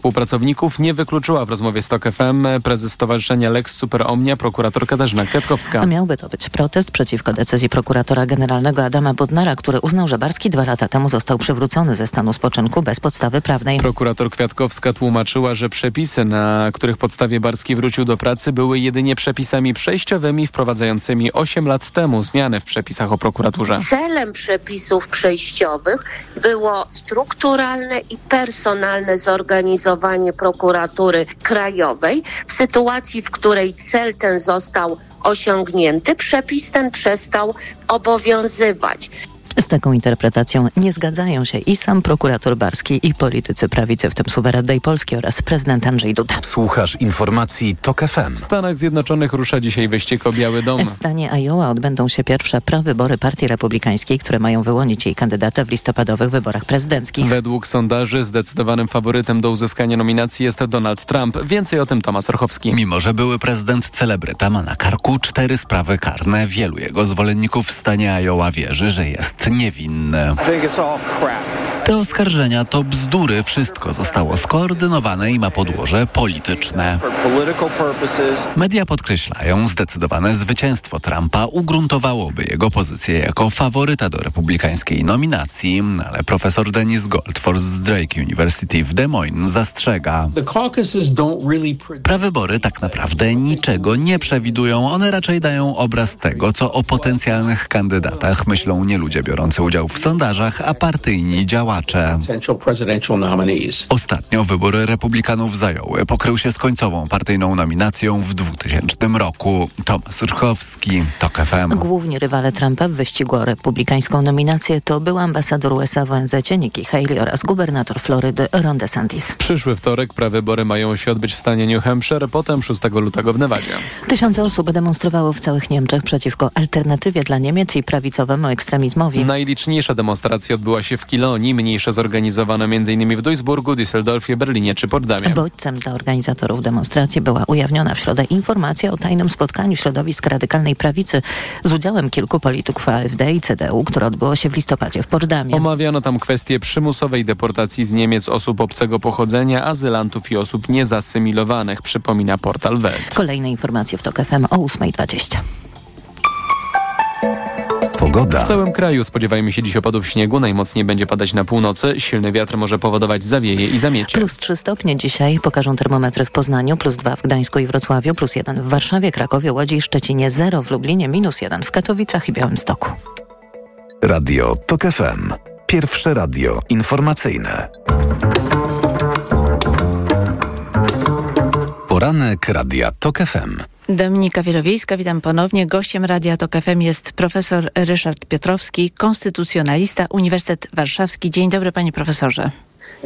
Współpracowników nie wykluczyła w rozmowie z TOK FM prezes Stowarzyszenia Lex Super Omnia prokurator Katarzyna Kwiatkowska. Miałby to być protest przeciwko decyzji prokuratora generalnego Adama Bodnara, który uznał, że Barski dwa lata temu został przywrócony ze stanu spoczynku bez podstawy prawnej. Prokurator Kwiatkowska tłumaczyła, że przepisy, na których podstawie Barski wrócił do pracy były jedynie przepisami przejściowymi wprowadzającymi 8 lat temu zmiany w przepisach o prokuraturze. Celem przepisów przejściowych było strukturalne i personalne zorganizowanie prokuratury krajowej. W sytuacji, w której cel ten został osiągnięty, przepis ten przestał obowiązywać. Z taką interpretacją nie zgadzają się i sam prokurator Barski i politycy prawicy, w tym suweren Dej Polski oraz prezydent Andrzej Duda. Słuchasz informacji TOK FM. W Stanach Zjednoczonych rusza dzisiaj wyścig o Biały Dom. W stanie Iowa odbędą się pierwsze prawybory Partii Republikańskiej, które mają wyłonić jej kandydata w listopadowych wyborach prezydenckich. Według sondaży zdecydowanym faworytem do uzyskania nominacji jest Donald Trump. Więcej o tym Tomasz Orchowski. Mimo, że były prezydent celebryta ma na karku cztery sprawy karne, wielu jego zwolenników w stanie Iowa wierzy, że jest niewinny. Te oskarżenia to bzdury. Wszystko zostało skoordynowane i ma podłoże polityczne. Media podkreślają, zdecydowane zwycięstwo Trumpa ugruntowałoby jego pozycję jako faworyta do republikańskiej nominacji, ale profesor Dennis Goldforce z Drake University w Des Moines zastrzega. Prawybory tak naprawdę niczego nie przewidują. One raczej dają obraz tego, co o potencjalnych kandydatach myślą nie ludzie biorący udział w sondażach, a partyjni działacze. Ostatnio wybory republikanów zająły. Pokrył się z końcową partyjną nominacją w 2000 roku. Tomasz Urchowski, TOK FM. Główni rywale Trumpa w wyścigu o republikańską nominację to był ambasador USA w ONZ Nikki Haley oraz gubernator Florydy Ron DeSantis. Przyszły wtorek prawybory mają się odbyć w stanie New Hampshire, potem 6 lutego w Nevadzie. Tysiące osób demonstrowało w całych Niemczech przeciwko alternatywie dla Niemiec i prawicowemu ekstremizmowi. Najliczniejsza demonstracja odbyła się w Kilonii, mniejsze zorganizowano m.in. w Duisburgu, Düsseldorfie, Berlinie czy Potsdamie. Bodźcem dla organizatorów demonstracji była ujawniona w środę informacja o tajnym spotkaniu środowisk radykalnej prawicy z udziałem kilku polityków AfD i CDU, które odbyło się w listopadzie w Potsdamie. Omawiano tam kwestię przymusowej deportacji z Niemiec osób obcego pochodzenia, azylantów i osób niezasymilowanych, przypomina portal Welt. Kolejne informacje w TOK FM o 8.20. Pogoda. W całym kraju spodziewajmy się dziś opadów śniegu. Najmocniej będzie padać na północy. Silny wiatr może powodować zawieje i zamiecie. Plus 3 stopnie dzisiaj pokażą termometry w Poznaniu, plus 2 w Gdańsku i Wrocławiu, plus 1 w Warszawie, Krakowie, Łodzi i Szczecinie, 0 w Lublinie, minus 1 w Katowicach i Białymstoku. Radio TOK FM. Pierwsze radio informacyjne. Poranek Radia TOK FM. Dominika Wielowiejska, witam ponownie. Gościem Radia TOK FM jest profesor Ryszard Piotrowski, konstytucjonalista, Uniwersytet Warszawski. Dzień dobry panie profesorze.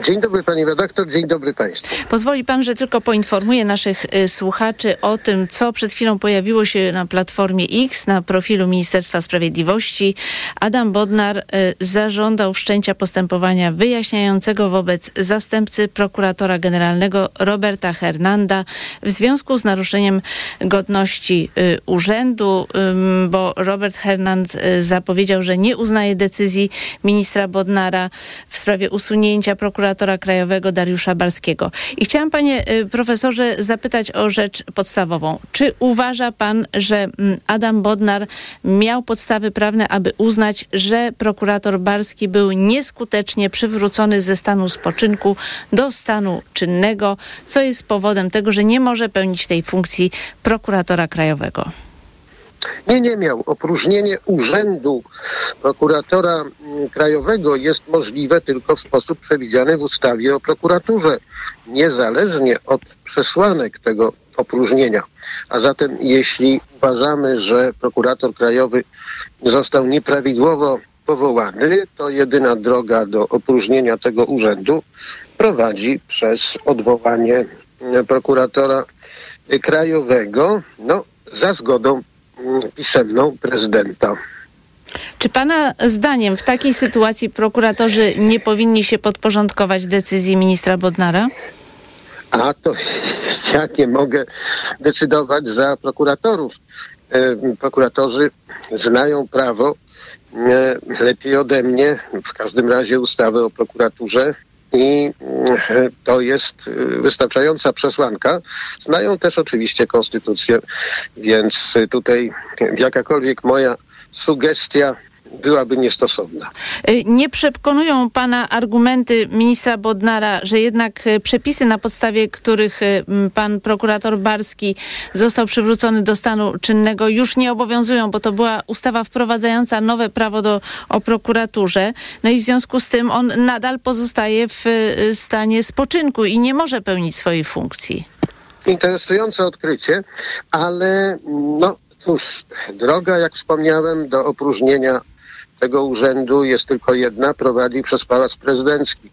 Dzień dobry pani redaktor, dzień dobry państwu. Pozwoli pan, że tylko poinformuję naszych y, słuchaczy o tym, co przed chwilą pojawiło się na platformie X, na profilu Ministerstwa Sprawiedliwości. Adam Bodnar y, zażądał wszczęcia postępowania wyjaśniającego wobec zastępcy prokuratora generalnego Roberta Hernanda w związku z naruszeniem godności y, urzędu, bo Robert Hernand y, zapowiedział, że nie uznaje decyzji ministra Bodnara w sprawie usunięcia prokuratora krajowego Dariusza Barskiego. I chciałam panie y, profesorze zapytać o rzecz podstawową. Czy uważa pan, że mm, Adam Bodnar miał podstawy prawne, aby uznać, że prokurator Barski był nieskutecznie przywrócony ze stanu spoczynku do stanu czynnego, co jest powodem tego, że nie może pełnić tej funkcji prokuratora krajowego? Nie, nie miał. Opróżnienie urzędu prokuratora mm, krajowego jest możliwe tylko w sposób przewidziany w ustawie o prokuraturze, niezależnie od przesłanek tego opróżnienia. A zatem jeśli uważamy, że prokurator krajowy został nieprawidłowo powołany, to jedyna droga do opróżnienia tego urzędu prowadzi przez odwołanie mm, prokuratora krajowego, no, za zgodą pisemną prezydenta. Czy Pana zdaniem w takiej sytuacji prokuratorzy nie powinni się podporządkować decyzji ministra Bodnara? A to ja nie mogę decydować za prokuratorów. E, prokuratorzy znają prawo e, lepiej ode mnie, w każdym razie ustawę o prokuraturze i mm, to jest wystarczająca przesłanka. Znają też oczywiście konstytucję, więc tutaj jakakolwiek moja sugestia byłaby niestosowna. Y, nie przekonują pana argumenty ministra Bodnara, że jednak y, przepisy, na podstawie których y, pan prokurator Barski został przywrócony do stanu czynnego, już nie obowiązują, bo to była ustawa wprowadzająca nowe prawo do, o prokuraturze. No i w związku z tym on nadal pozostaje w stanie spoczynku i nie może pełnić swojej funkcji. Interesujące odkrycie, ale no cóż, droga, jak wspomniałem, do opróżnienia tego urzędu jest tylko jedna, prowadzi przez Pałac Prezydencki.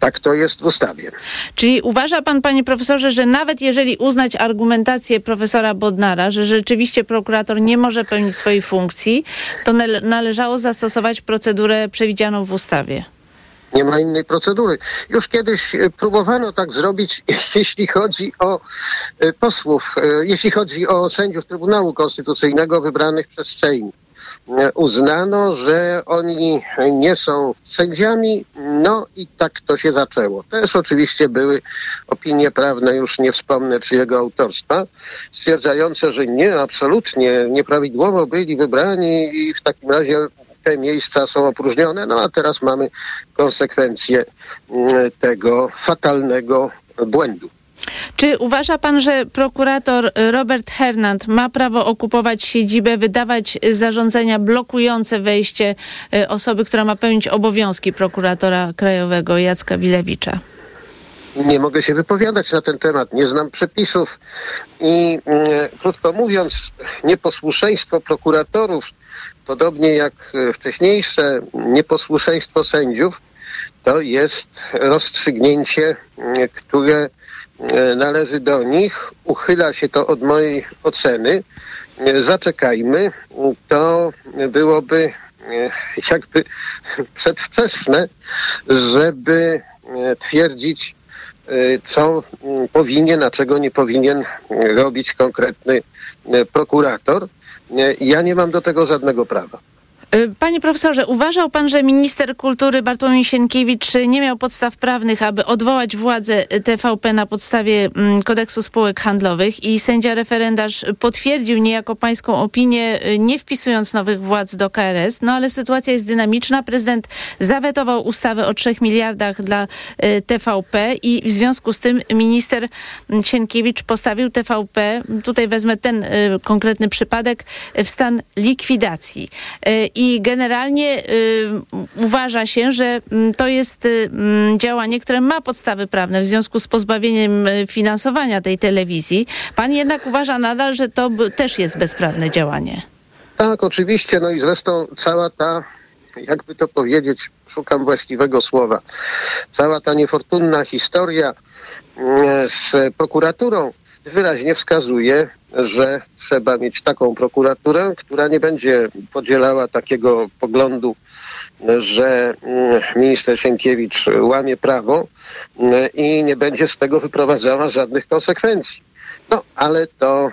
Tak to jest w ustawie. Czyli uważa pan, panie profesorze, że nawet jeżeli uznać argumentację profesora Bodnara, że rzeczywiście prokurator nie może pełnić swojej funkcji, to należało zastosować procedurę przewidzianą w ustawie? Nie ma innej procedury. Już kiedyś e, próbowano tak zrobić, jeśli chodzi o e, posłów, e, jeśli chodzi o sędziów Trybunału Konstytucyjnego wybranych przez Sejm uznano, że oni nie są sędziami, no i tak to się zaczęło. Też oczywiście były opinie prawne, już nie wspomnę czyjego autorstwa, stwierdzające, że nie, absolutnie nieprawidłowo byli wybrani i w takim razie te miejsca są opróżnione, no a teraz mamy konsekwencje mm, tego fatalnego błędu. Czy uważa pan, że prokurator Robert Hernand ma prawo okupować siedzibę, wydawać zarządzenia blokujące wejście e, osoby, która ma pełnić obowiązki prokuratora krajowego Jacka Wilewicza? Nie mogę się wypowiadać na ten temat, nie znam przepisów i mm, krótko mówiąc, nieposłuszeństwo prokuratorów, podobnie jak e, wcześniejsze nieposłuszeństwo sędziów, to jest rozstrzygnięcie, mm, które E, należy do nich. Uchyla się to od mojej oceny. E, zaczekajmy. To byłoby e, jakby przedwczesne, żeby twierdzić, co powinien, a czego nie powinien robić konkretny prokurator. Ja nie mam do tego żadnego prawa. Y, panie profesorze, uważał pan, że minister kultury Bartłomiej Sienkiewicz nie miał podstaw prawnych, aby odwołać władzę TVP na podstawie mm, kodeksu spółek handlowych i sędzia referendarz potwierdził niejako pańską opinię, y, nie wpisując nowych władz do KRS, no ale sytuacja jest dynamiczna. Prezydent zawetował ustawę o 3 miliardach dla y, TVP i w związku z tym minister Sienkiewicz postawił TVP, tutaj wezmę ten konkretny przypadek, w stan likwidacji. I generalnie y, uważa się, że mm, to jest y, mm, działanie, które ma podstawy prawne w związku z pozbawieniem y, finansowania tej telewizji. Pan jednak uważa nadal, że to też jest bezprawne działanie. Tak, oczywiście. No i zresztą cała ta, jakby to powiedzieć, szukam właściwego słowa, cała ta niefortunna historia mm, z prokuraturą wyraźnie wskazuje, że trzeba mieć taką prokuraturę, która nie będzie podzielała takiego poglądu, że mm, minister Sienkiewicz łamie prawo mm, i nie będzie z tego wyprowadzała żadnych konsekwencji. No, ale to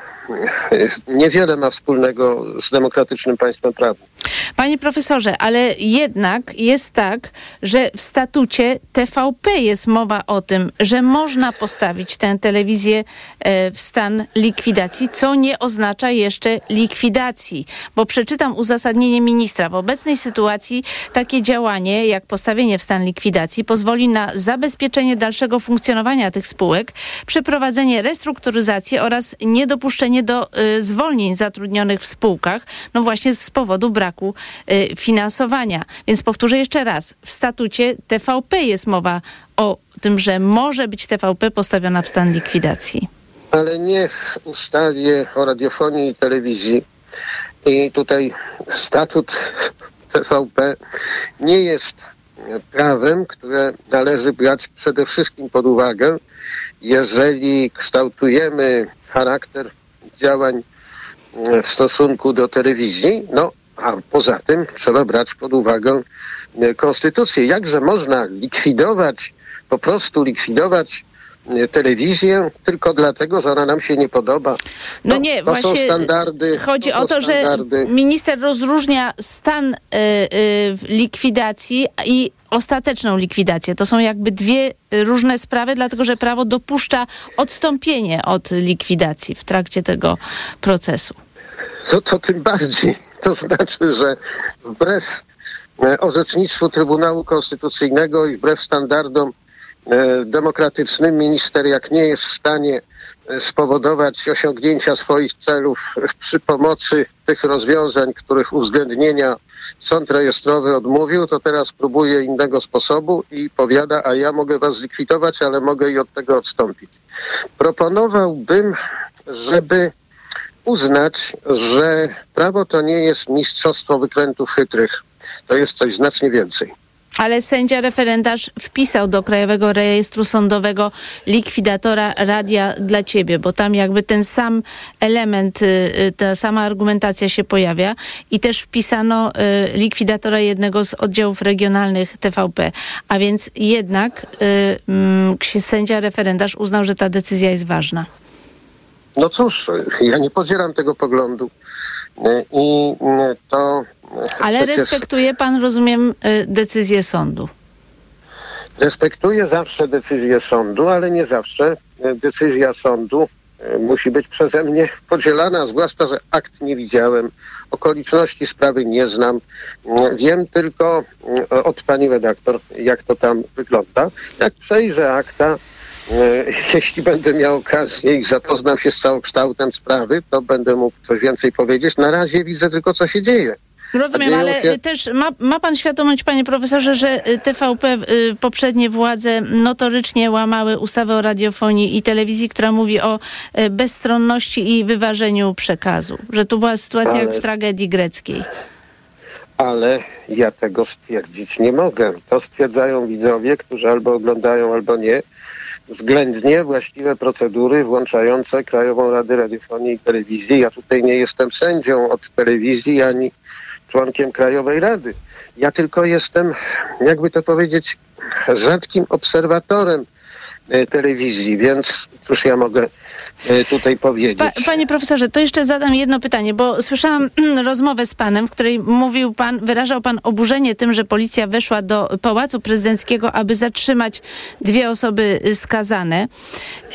niewiele ma wspólnego z demokratycznym państwem prawnym. Panie profesorze, ale jednak jest tak, że w statucie TVP jest mowa o tym, że można postawić tę telewizję e, w stan likwidacji, co nie oznacza jeszcze likwidacji. Bo przeczytam uzasadnienie ministra. W obecnej sytuacji takie działanie, jak postawienie w stan likwidacji, pozwoli na zabezpieczenie dalszego funkcjonowania tych spółek, przeprowadzenie restrukturyzacji oraz niedopuszczenie do y, zwolnień zatrudnionych w spółkach, no właśnie z powodu braku Y, finansowania. Więc powtórzę jeszcze raz, w statucie TVP jest mowa o tym, że może być TVP postawiona w stan likwidacji. Ale nie w ustawie o radiofonii i telewizji. I tutaj statut TVP nie jest prawem, które należy brać przede wszystkim pod uwagę, jeżeli kształtujemy charakter działań w stosunku do telewizji, no a poza tym trzeba brać pod uwagę e, konstytucję. Jakże można likwidować, po prostu likwidować e, telewizję tylko dlatego, że ona nam się nie podoba. No, nie, to właśnie są standardy. chodzi to o to, że standardy. minister rozróżnia stan y, y, likwidacji i ostateczną likwidację. To są jakby dwie różne sprawy, dlatego że prawo dopuszcza odstąpienie od likwidacji w trakcie tego procesu. No to tym bardziej. To znaczy, że wbrew e, orzecznictwu Trybunału Konstytucyjnego i wbrew standardom e, demokratycznym minister jak nie jest w stanie e, spowodować osiągnięcia swoich celów przy pomocy tych rozwiązań, których uwzględnienia sąd rejestrowy odmówił, to teraz próbuje innego sposobu i powiada, a ja mogę was zlikwidować, ale mogę i od tego odstąpić. Proponowałbym, żeby uznać, że prawo to nie jest mistrzostwo wykrętów chytrych. To jest coś znacznie więcej. Ale sędzia referendarz wpisał do Krajowego Rejestru Sądowego likwidatora radia dla ciebie, bo tam jakby ten sam element, y, y, ta sama argumentacja się pojawia i też wpisano y, likwidatora jednego z oddziałów regionalnych TVP. A więc jednak mm, sędzia referendarz uznał, że ta decyzja jest ważna. No cóż, ja nie podzielam tego poglądu. I to. Ale przecież... respektuje pan, rozumiem, decyzję sądu. Respektuję zawsze decyzję sądu, ale nie zawsze decyzja sądu musi być przeze mnie podzielana, zwłaszcza, że akt nie widziałem, okoliczności sprawy nie znam. Wiem tylko od pani redaktor, jak to tam wygląda. Jak przejrzę akta, E, jeśli będę miał okazję i zapoznam się z całokształtem sprawy, to będę mógł coś więcej powiedzieć. Na razie widzę tylko, co się dzieje. Rozumiem, ale się... też ma, ma pan świadomość, panie profesorze, że TVP, y, poprzednie władze notorycznie łamały ustawę o radiofonii i telewizji, która mówi o y, bezstronności i wyważeniu przekazu. Że tu była sytuacja ale... jak w tragedii greckiej. Ale ja tego stwierdzić nie mogę. To stwierdzają widzowie, którzy albo oglądają, albo nie względnie właściwe procedury włączające Krajową Radę Radiofonii i Telewizji. Ja tutaj nie jestem sędzią od telewizji ani członkiem Krajowej Rady. Ja tylko jestem, jakby to powiedzieć, rzadkim obserwatorem telewizji, więc cóż ja mogę E, tutaj powiedzieć. Pa, panie profesorze, to jeszcze zadam jedno pytanie, bo słyszałam rozmowę z panem, w której mówił pan, wyrażał pan oburzenie tym, że policja weszła do Pałacu Prezydenckiego, aby zatrzymać dwie osoby skazane.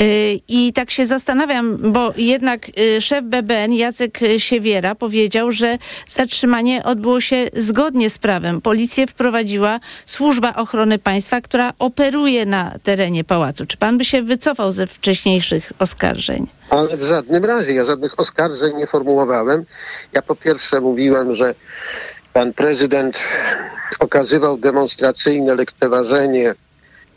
E, I tak się zastanawiam, bo jednak szef BBN Jacek Siewiera powiedział, że zatrzymanie odbyło się zgodnie z prawem. Policję wprowadziła Służba Ochrony Państwa, która operuje na terenie pałacu. Czy pan by się wycofał ze wcześniejszych oskarżeń? oskarżeń. Ale w żadnym razie, ja żadnych oskarżeń nie formułowałem. Ja po pierwsze mówiłem, że pan prezydent okazywał demonstracyjne lekceważenie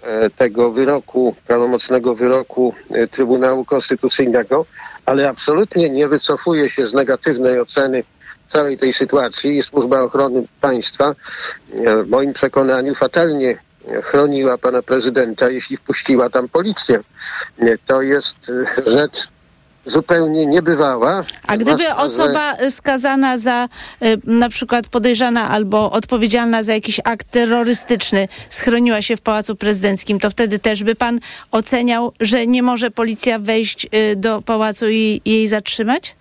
e, tego wyroku, prawomocnego wyroku e, Trybunału Konstytucyjnego, ale absolutnie nie wycofuje się z negatywnej oceny całej tej sytuacji i Służba Ochrony Państwa e, w moim przekonaniu fatalnie chroniła pana prezydenta, jeśli wpuściła tam policję. To jest e, rzecz zupełnie niebywała. A gdyby osoba że... skazana za y, na przykład podejrzana albo odpowiedzialna za jakiś akt terrorystyczny schroniła się w Pałacu Prezydenckim, to wtedy też by pan oceniał, że nie może policja wejść y, do pałacu i jej zatrzymać?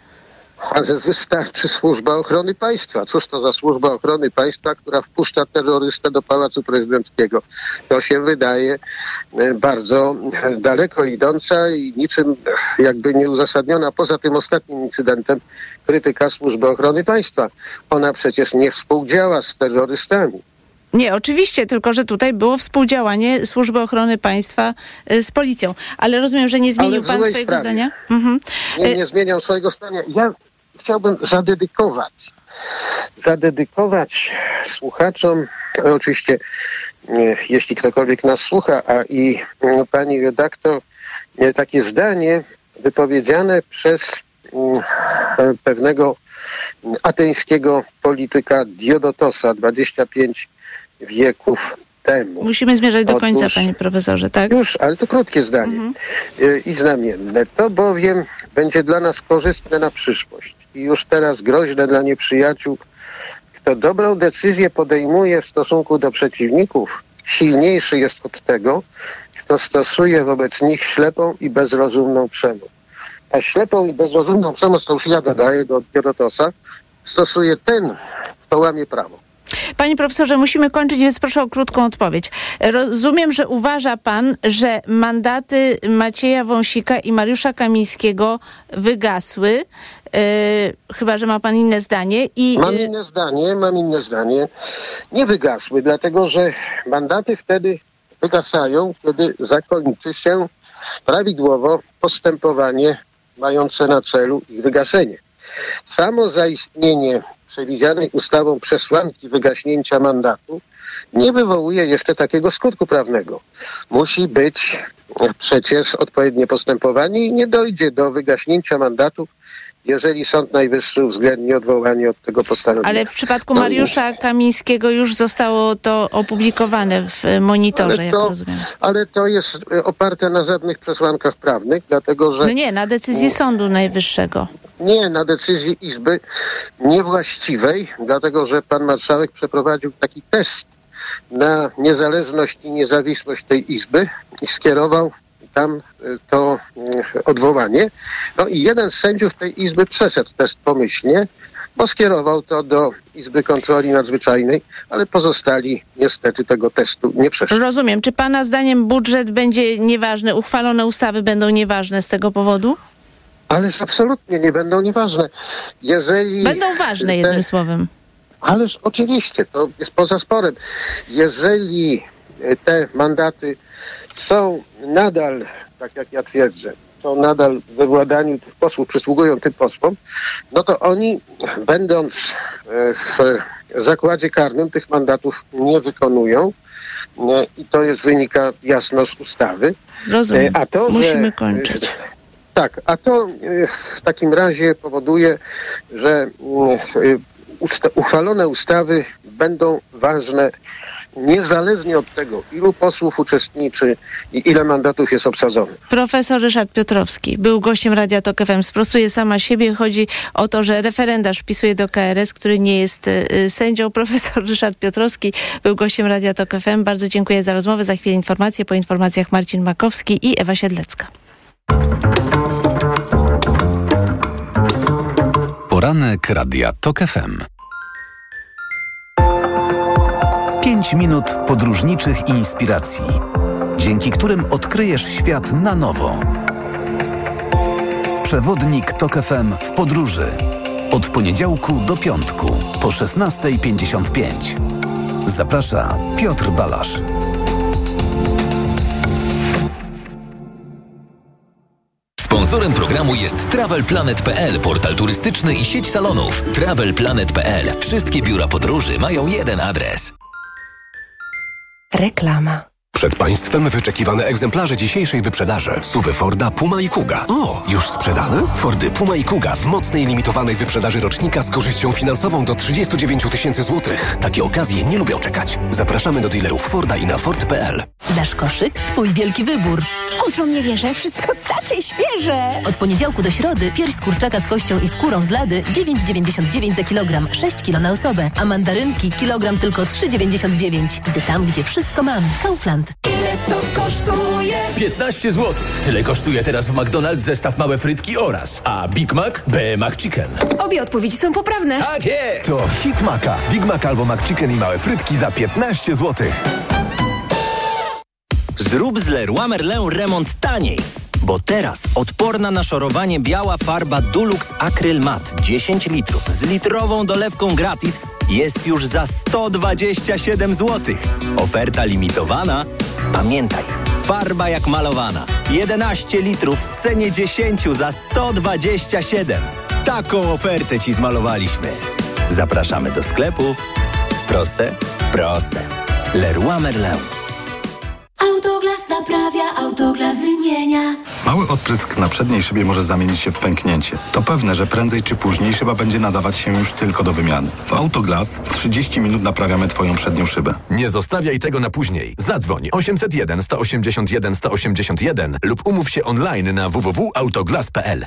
Ale wystarczy służba ochrony państwa. Cóż to za służba ochrony państwa, która wpuszcza terrorystę do Pałacu Prezydenckiego? To się wydaje e, bardzo daleko idąca i niczym jakby nieuzasadniona poza tym ostatnim incydentem krytyka służby ochrony państwa. Ona przecież nie współdziała z terrorystami. Nie, oczywiście, tylko że tutaj było współdziałanie Służby Ochrony Państwa e, z policją. Ale rozumiem, że nie zmienił pan swojego sprawie. zdania? Mhm. Nie, nie zmieniał swojego zdania. Ja chciałbym zadedykować, zadedykować słuchaczom, oczywiście jeśli ktokolwiek nas słucha, a i pani redaktor, takie zdanie wypowiedziane przez pewnego ateńskiego polityka Diodotosa 25 wieków temu. Musimy zmierzać do końca, Otóż, panie profesorze, tak? Już, ale to krótkie zdanie mhm. i znamienne. To bowiem będzie dla nas korzystne na przyszłość i już teraz groźne dla nieprzyjaciół. Kto dobrą decyzję podejmuje w stosunku do przeciwników, silniejszy jest od tego, to stosuje wobec nich ślepą i bezrozumną przemoc. A ślepą i bezrozumną przemoc, to już ja dodaję do Kierotosa, stosuje ten, kto łamie prawo. Panie profesorze, musimy kończyć, więc proszę o krótką odpowiedź. Rozumiem, że uważa pan, że mandaty Macieja Wąsika i Mariusza Kamińskiego wygasły. Yy, chyba, że ma pan inne zdanie. I, mam inne zdanie, mam inne zdanie. Nie wygasły, dlatego że mandaty wtedy wygasają, kiedy zakończy się prawidłowo postępowanie mające na celu ich wygaszenie. Samo zaistnienie przewidzianej ustawą przesłanki wygaśnięcia mandatu nie wywołuje jeszcze takiego skutku prawnego. Musi być przecież odpowiednie postępowanie i nie dojdzie do wygaśnięcia mandatu jeżeli Sąd Najwyższy uwzględni odwołanie od tego postanowienia. Ale w przypadku Mariusza Kamińskiego już zostało to opublikowane w monitorze, to, jak rozumiem. Ale to jest e, oparte na żadnych przesłankach prawnych, dlatego że... No nie, na decyzji Sądu Najwyższego. Nie, na decyzji Izby niewłaściwej, dlatego że pan marszałek przeprowadził taki test na niezależność i niezawisłość tej Izby i skierował tam y, to y, odwołanie. No i jeden z sędziów tej Izby przeszedł test pomyślnie, bo skierował to do Izby Kontroli Nadzwyczajnej, ale pozostali niestety tego testu nie przeszli. Rozumiem. Czy Pana zdaniem budżet będzie nieważny, uchwalone ustawy będą nieważne z tego powodu? Ależ absolutnie nie będą nieważne. Jeżeli będą ważne, jednym te... słowem. Ależ oczywiście, to jest poza sporem. Jeżeli te mandaty są nadal, tak jak ja twierdzę, są nadal we władaniu tych posłów, przysługują tym posłom, no to oni, będąc e, w zakładzie karnym, tych mandatów nie wykonują. E, I to jest wynika jasno z ustawy. Rozumiem. A to, Musimy że, kończyć. Tak, a to w takim razie powoduje, że usta uchwalone ustawy będą ważne niezależnie od tego, ilu posłów uczestniczy i ile mandatów jest obsadzonych. Profesor Ryszard Piotrowski był gościem Radia Tok FM. Sprostuje sama siebie. Chodzi o to, że referendarz wpisuje do KRS, który nie jest y, sędzią. Profesor Ryszard Piotrowski był gościem Radia Tok FM. Bardzo dziękuję za rozmowę. Za chwilę informacje. Po informacjach Marcin Makowski i Ewa Siedlecka. Poranek Radia Tok FM. 5 minut podróżniczych inspiracji, dzięki którym odkryjesz świat na nowo. Przewodnik Tok FM w podróży. Od poniedziałku do piątku po 16.55. Zaprasza Piotr Balasz. Sponsorem programu jest TravelPlanet.pl, portal turystyczny i sieć salonów. TravelPlanet.pl. Wszystkie biura podróży mają jeden adres. Reklama. Przed Państwem wyczekiwane egzemplarze dzisiejszej wyprzedaży. Suwy Forda, Puma i Kuga. O, już sprzedane? Fordy Puma i Kuga w mocnej limitowanej wyprzedaży rocznika z korzyścią finansową do 39 tysięcy złotych. Takie okazje nie lubią czekać. Zapraszamy do dealerów Forda i na Ford.pl. Dasz koszyk? Twój wielki wybór. Uczą nie wierzę, wszystko takie świeże. Od poniedziałku do środy pierś z kurczaka z kością i skórą z lady 9,99 za kilogram, 6 kilo na osobę, a mandarynki kilogram tylko 3,99. Idę tam, gdzie wszystko mam. Kaufland. Ile to kosztuje? 15 zł. Tyle kosztuje teraz w McDonald's zestaw małe frytki oraz, a Big Mac B McChicken. Obie odpowiedzi są poprawne. Tak jest! To Hit Maca. Big Mac albo McChicken i małe frytki za 15 zł. Zrób z Leroy Merlin remont taniej. Bo teraz odporna na szorowanie biała farba Dulux Acryl Mat 10 litrów z litrową dolewką gratis jest już za 127 zł. Oferta limitowana. Pamiętaj, farba jak malowana. 11 litrów w cenie 10 za 127. Taką ofertę Ci zmalowaliśmy. Zapraszamy do sklepów. Proste? Proste. Leroy Merlin. Autoglas naprawia, autoglas wymienia. Mały odprysk na przedniej szybie może zamienić się w pęknięcie. To pewne, że prędzej czy później szyba będzie nadawać się już tylko do wymiany. W Autoglas w 30 minut naprawiamy Twoją przednią szybę. Nie zostawiaj tego na później. Zadzwoń 801 181 181 lub umów się online na www.autoglas.pl.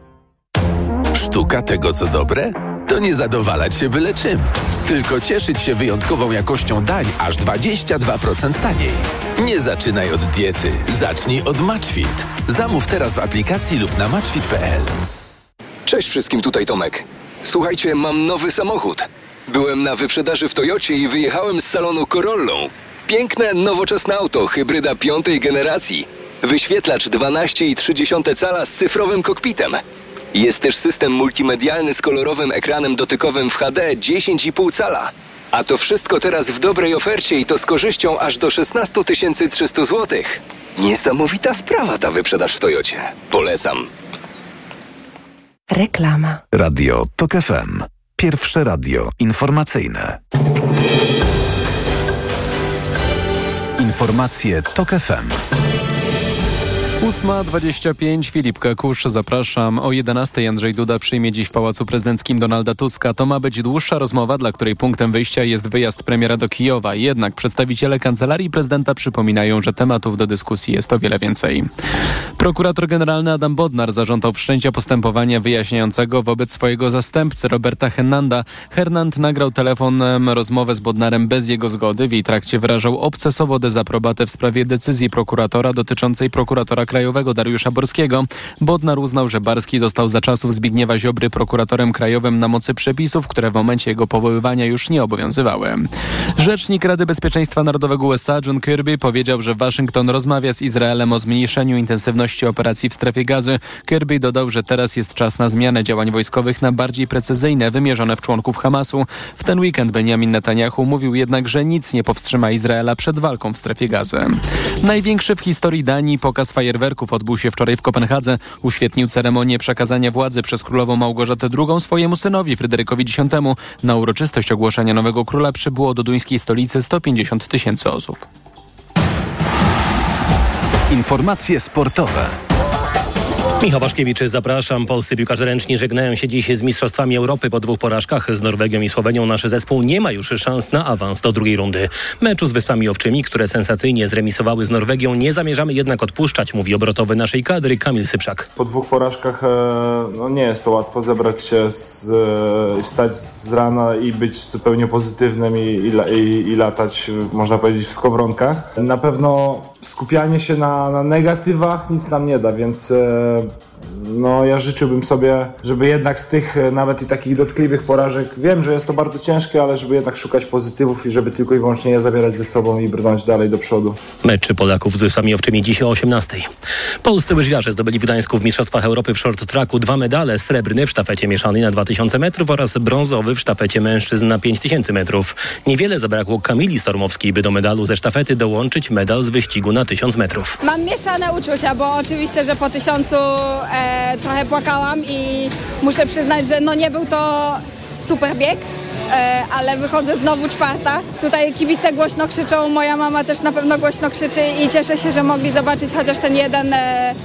Sztuka tego, co dobre? To nie zadowalać się byle czym. Tylko cieszyć się wyjątkową jakością dań aż 22% taniej. Nie zaczynaj od diety, zacznij od Matchfit. Zamów teraz w aplikacji lub na matchfit.pl. Cześć wszystkim, tutaj Tomek. Słuchajcie, mam nowy samochód. Byłem na wyprzedaży w Toyocie i wyjechałem z salonu Corollą. Piękne, nowoczesne auto, hybryda piątej generacji. Wyświetlacz 12,3 cala z cyfrowym kokpitem. Jest też system multimedialny z kolorowym ekranem dotykowym w HD 10,5 cala. A to wszystko teraz w dobrej ofercie i to z korzyścią aż do 16 300 zł. Niesamowita sprawa ta wyprzedaż w Toyocie. Polecam. Reklama. Radio TOK FM. Pierwsze radio informacyjne. Informacje TOK FM. 8.25 Filip Kakusz, zapraszam. O 11.00 Andrzej Duda przyjmie dziś w Pałacu Prezydenckim Donalda Tuska. To ma być dłuższa rozmowa, dla której punktem wyjścia jest wyjazd premiera do Kijowa. Jednak przedstawiciele Kancelarii Prezydenta przypominają, że tematów do dyskusji jest o wiele więcej. Prokurator generalny Adam Bodnar zażądał wszczęcia postępowania wyjaśniającego wobec swojego zastępcy Roberta Hernanda. Hernand nagrał telefonem rozmowę z Bodnarem bez jego zgody. W jej trakcie wyrażał obcesowo dezaprobatę w sprawie decyzji prokuratora dotyczącej prokuratora krajowego Dariusza Borskiego. Bodnar uznał, że Barski został za czasów Zbigniewa Ziobry prokuratorem krajowym na mocy przepisów, które w momencie jego powoływania już nie obowiązywały. Rzecznik Rady Bezpieczeństwa Narodowego USA John Kirby powiedział, że Waszyngton rozmawia z Izraelem o zmniejszeniu intensywności operacji w strefie gazy. Kirby dodał, że teraz jest czas na zmianę działań wojskowych na bardziej precyzyjne, wymierzone w członków Hamasu. W ten weekend Benjamin Netanyahu mówił jednak, że nic nie powstrzyma Izraela przed walką w strefie gazy. Największy w historii Danii pokaz fajerwerków odbył się wczoraj w Kopenhadze. Uświetnił ceremonię przekazania władzy przez królową Małgorzatę II swojemu synowi Fryderykowi X. Na uroczystość ogłoszenia nowego króla przybyło do duńskiej stolicy 150 tysięcy osób. Informacje sportowe. Michał Waszkiewicz, zapraszam. Polscy piłkarze ręczni żegnają się dziś z Mistrzostwami Europy po dwóch porażkach z Norwegią i Słowenią. Nasz zespół nie ma już szans na awans do drugiej rundy. Meczu z Wyspami Owczymi, które sensacyjnie zremisowały z Norwegią, nie zamierzamy jednak odpuszczać, mówi obrotowy naszej kadry Kamil Sypszak. Po dwóch porażkach e, no nie jest to łatwo zebrać się, z, e, stać z rana i być zupełnie pozytywnym i, i, i, i latać, można powiedzieć, w skowronkach. Na pewno skupianie się na, na negatywach nic nam nie da, więc e, no ja życzyłbym sobie, żeby jednak z tych e, nawet i takich dotkliwych porażek, wiem, że jest to bardzo ciężkie, ale żeby jednak szukać pozytywów i żeby tylko i wyłącznie je zabierać ze sobą i brnąć dalej do przodu. Mecz Polaków z Wyspami Owczymi dziś o 18. Polscy łyżwiarze zdobyli w Gdańsku w Mistrzostwach Europy w short tracku dwa medale, srebrny w sztafecie mieszanej na 2000 metrów oraz brązowy w sztafecie mężczyzn na 5000 metrów. Niewiele zabrakło Kamili Stormowskiej, by do medalu ze sztafety dołączyć medal z wyścigu na 1000 metrów. Mam mieszane uczucia, bo oczywiście, że po tysiącu e, trochę płakałam i muszę przyznać, że no nie był to super bieg, e, ale wychodzę znowu czwarta. Tutaj kibice głośno krzyczą, moja mama też na pewno głośno krzyczy i cieszę się, że mogli zobaczyć chociaż ten jeden e,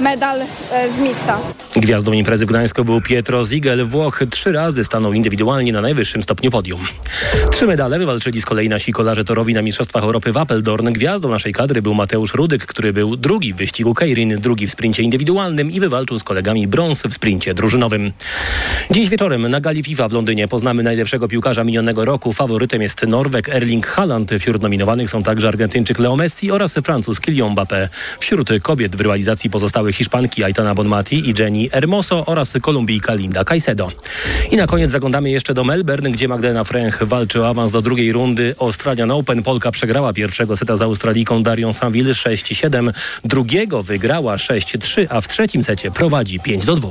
medal e, z miksa. Gwiazdą imprezy w Gdańsku był Pietro Zigel. Włoch trzy razy stanął indywidualnie na najwyższym stopniu podium. Trzy medale wywalczyli z kolei nasi kolarze torowi na Mistrzostwach Europy w Apeldoorn. Gwiazdą naszej kadry był Mateusz Rudyk, który był drugi w wyścigu Keirin, drugi w sprincie indywidualnym i wywalczył z kolegami brąz w sprincie drużynowym. Dziś wieczorem na gali FIFA w Londynie poznamy najlepszego piłkarza minionego roku. Faworytem jest Norweg Erling Haaland. Wśród nominowanych są także Argentyńczyk Leo Messi oraz Francuz Kylian Mbappé. Wśród kobiet w rywalizacji pozostały Hiszpanki Aitana Bonmati i Jenny Hermoso oraz Kolumbijka Linda Caicedo. I na koniec zaglądamy jeszcze do Melbourne, gdzie Magdalena Fręch walczy o awans do drugiej rundy. Australian Open Polka przegrała pierwszego seta z Australijką Darią Sanville 6-7. Drugiego wygrała 6-3, a w trzecim secie prowadzi 5 do 2.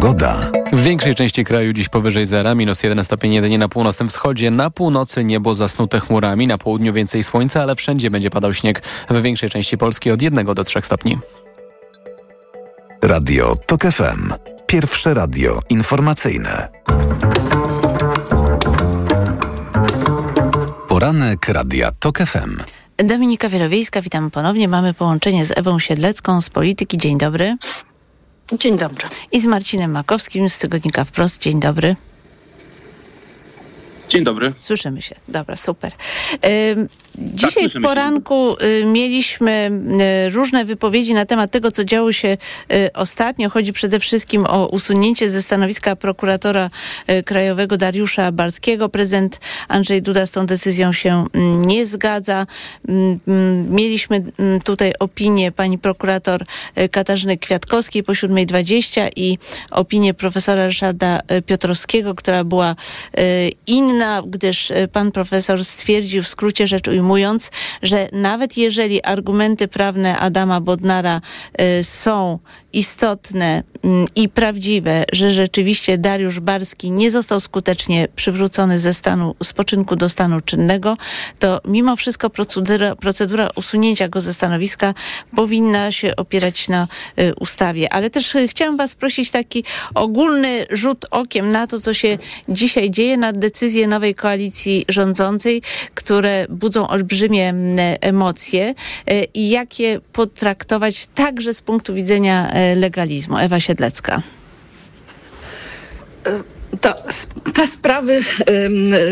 Pogoda. W większej części kraju dziś powyżej zera, minus 1 stopień jedynie na północnym wschodzie. Na północy niebo zasnute chmurami, na południu więcej słońca, ale wszędzie będzie padał śnieg. W większej części Polski od 1 do 3 stopni. Radio TOK FM. Pierwsze radio informacyjne. Poranek Radia TOK FM. Dominika Wielowiejska, witam ponownie. Mamy połączenie z Ewą Siedlecką z Polityki. Dzień dobry. Dzień dobry. I z Marcinem Makowskim z Tygodnika Wprost. Dzień dobry. Dzień dobry. Słyszymy się. Dobra, super. Dzisiaj tak, w poranku się. Y, mieliśmy y, różne wypowiedzi na temat tego, co działo się y, ostatnio. Chodzi przede wszystkim o usunięcie ze stanowiska prokuratora krajowego Dariusza Barskiego. Prezydent Andrzej Duda z tą decyzją się mm, nie zgadza. Mm, mm, mieliśmy tutaj opinię pani prokurator Katarzyny Kwiatkowskiej po 7.20 i opinię profesora Ryszarda Piotrowskiego, która była inna, gdyż pan profesor stwierdził w skrócie rzecz ujmując, że nawet jeżeli argumenty prawne Adama Bodnara y, są istotne mm, i prawdziwe, że rzeczywiście Dariusz Barski nie został skutecznie przywrócony ze stanu spoczynku do stanu czynnego, to mimo wszystko procedura, procedura usunięcia go ze stanowiska powinna się opierać na y, ustawie. Ale też y, chciałam was prosić taki ogólny rzut okiem na to, co się dzisiaj dzieje, na decyzję nowej koalicji rządzącej, które budzą olbrzymie mm, emocje y, i jak je potraktować także z punktu widzenia legalizmu. Ewa Siedlecka. To, te sprawy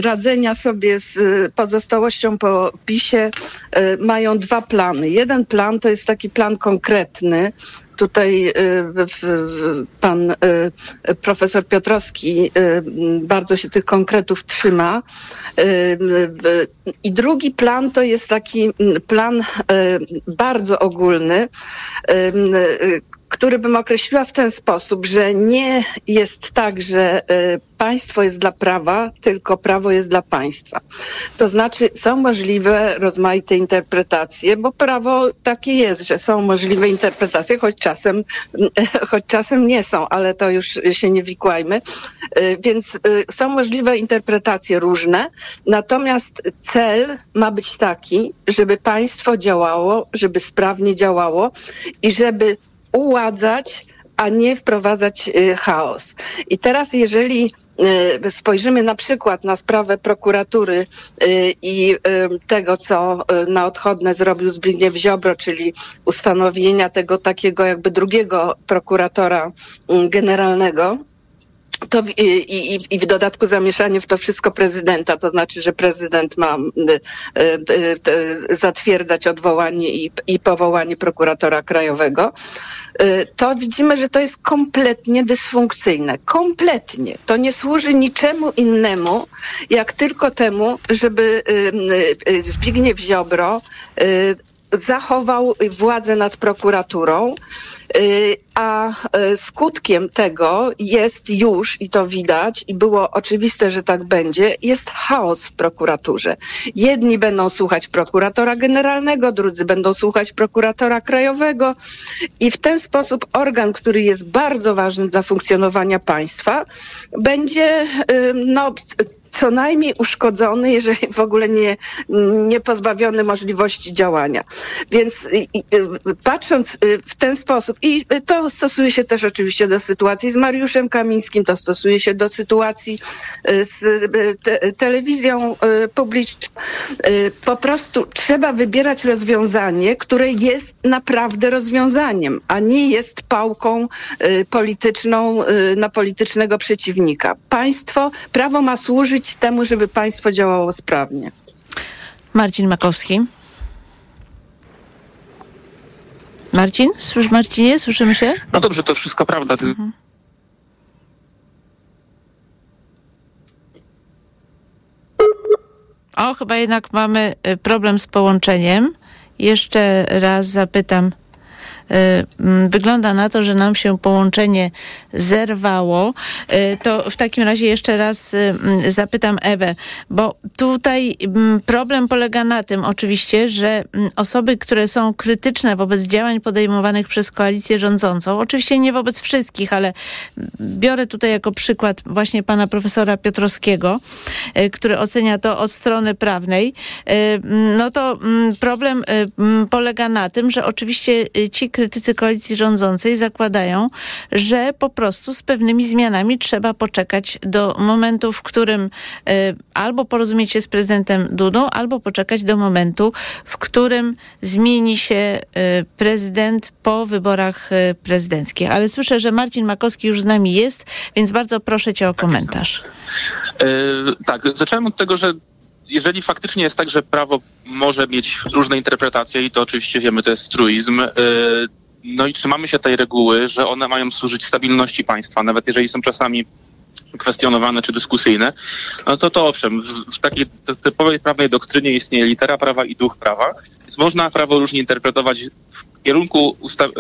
radzenia sobie z pozostałością po PiSie mają dwa plany. Jeden plan to jest taki plan konkretny, tutaj pan profesor Piotrowski bardzo się tych konkretów trzyma. I drugi plan to jest taki plan bardzo ogólny, który bym określiła w ten sposób, że nie jest tak, że y, państwo jest dla prawa, tylko prawo jest dla państwa. To znaczy są możliwe rozmaite interpretacje, bo prawo takie jest, że są możliwe interpretacje, choć czasem, choć czasem nie są, ale to już się nie wikłajmy. Y, więc y, są możliwe interpretacje różne, natomiast cel ma być taki, żeby państwo działało, żeby sprawnie działało i żeby uładzać, a nie wprowadzać y, chaos. I teraz, jeżeli y, spojrzymy na przykład na sprawę prokuratury y, i tego, co na odchodne zrobił Zbigniew Ziobro, czyli ustanowienia tego takiego jakby drugiego prokuratora generalnego, to w, i, i, w dodatku zamieszanie w to wszystko prezydenta, to znaczy, że prezydent ma y, y, zatwierdzać odwołanie i, i powołanie prokuratora krajowego, y, to widzimy, że to jest kompletnie dysfunkcyjne. Kompletnie. To nie służy niczemu innemu, jak tylko temu, żeby Zbigniew Ziobro zachował władzę nad prokuraturą, y, a y, skutkiem tego jest już, i to widać, i było oczywiste, że tak będzie, jest chaos w prokuraturze. Jedni będą słuchać prokuratora generalnego, drudzy będą słuchać prokuratora krajowego i w ten sposób organ, który jest bardzo ważny dla funkcjonowania państwa, będzie no, co najmniej uszkodzony, jeżeli w ogóle nie, nie pozbawiony możliwości działania. Więc patrząc y, w ten sposób, i to stosuje się też oczywiście do sytuacji z Mariuszem Kamińskim, to stosuje się do sytuacji y, z y, te, telewizją publiczną. Po prostu trzeba wybierać rozwiązanie, które jest naprawdę rozwiązaniem, a nie jest pałką polityczną na politycznego przeciwnika. Państwo, prawo ma służyć temu, żeby państwo działało sprawnie. Marcin Makowski. Marcin? Słysz, Marcinie, słyszymy się? No dobrze, to wszystko prawda. Mhm. O, chyba jednak mamy y, problem z połączeniem. Jeszcze raz zapytam wygląda na to, że nam się połączenie zerwało, y, to w takim razie jeszcze raz y, mm, zapytam Ewę, bo tutaj mm, problem polega na tym oczywiście, że osoby, które są krytyczne wobec działań podejmowanych przez koalicję rządzącą, oczywiście nie wobec wszystkich, ale biorę tutaj jako przykład właśnie pana profesora Piotrowskiego, który ocenia to od strony prawnej, no to problem polega na tym, że oczywiście ci krytycy koalicji rządzącej zakładają, że po prostu z pewnymi zmianami trzeba poczekać do momentu, w którym y, albo porozumieć się z prezydentem Dudą, albo poczekać do momentu, w którym zmieni się y, prezydent po wyborach y, prezydenckich. Ale słyszę, że Marcin Makowski już z nami jest, więc bardzo proszę cię o komentarz. E, tak, zacząłem od tego, że jeżeli faktycznie jest tak, że prawo może mieć różne interpretacje i to oczywiście wiemy, to jest truizm, e, no i trzymamy się tej reguły, że one mają służyć stabilności państwa, nawet jeżeli są czasami kwestionowane czy dyskusyjne, no to to owszem, w, w takiej typowej prawnej doktrynie istnieje litera prawa i duch prawa, więc można prawo różnie interpretować w kierunku, usta- e,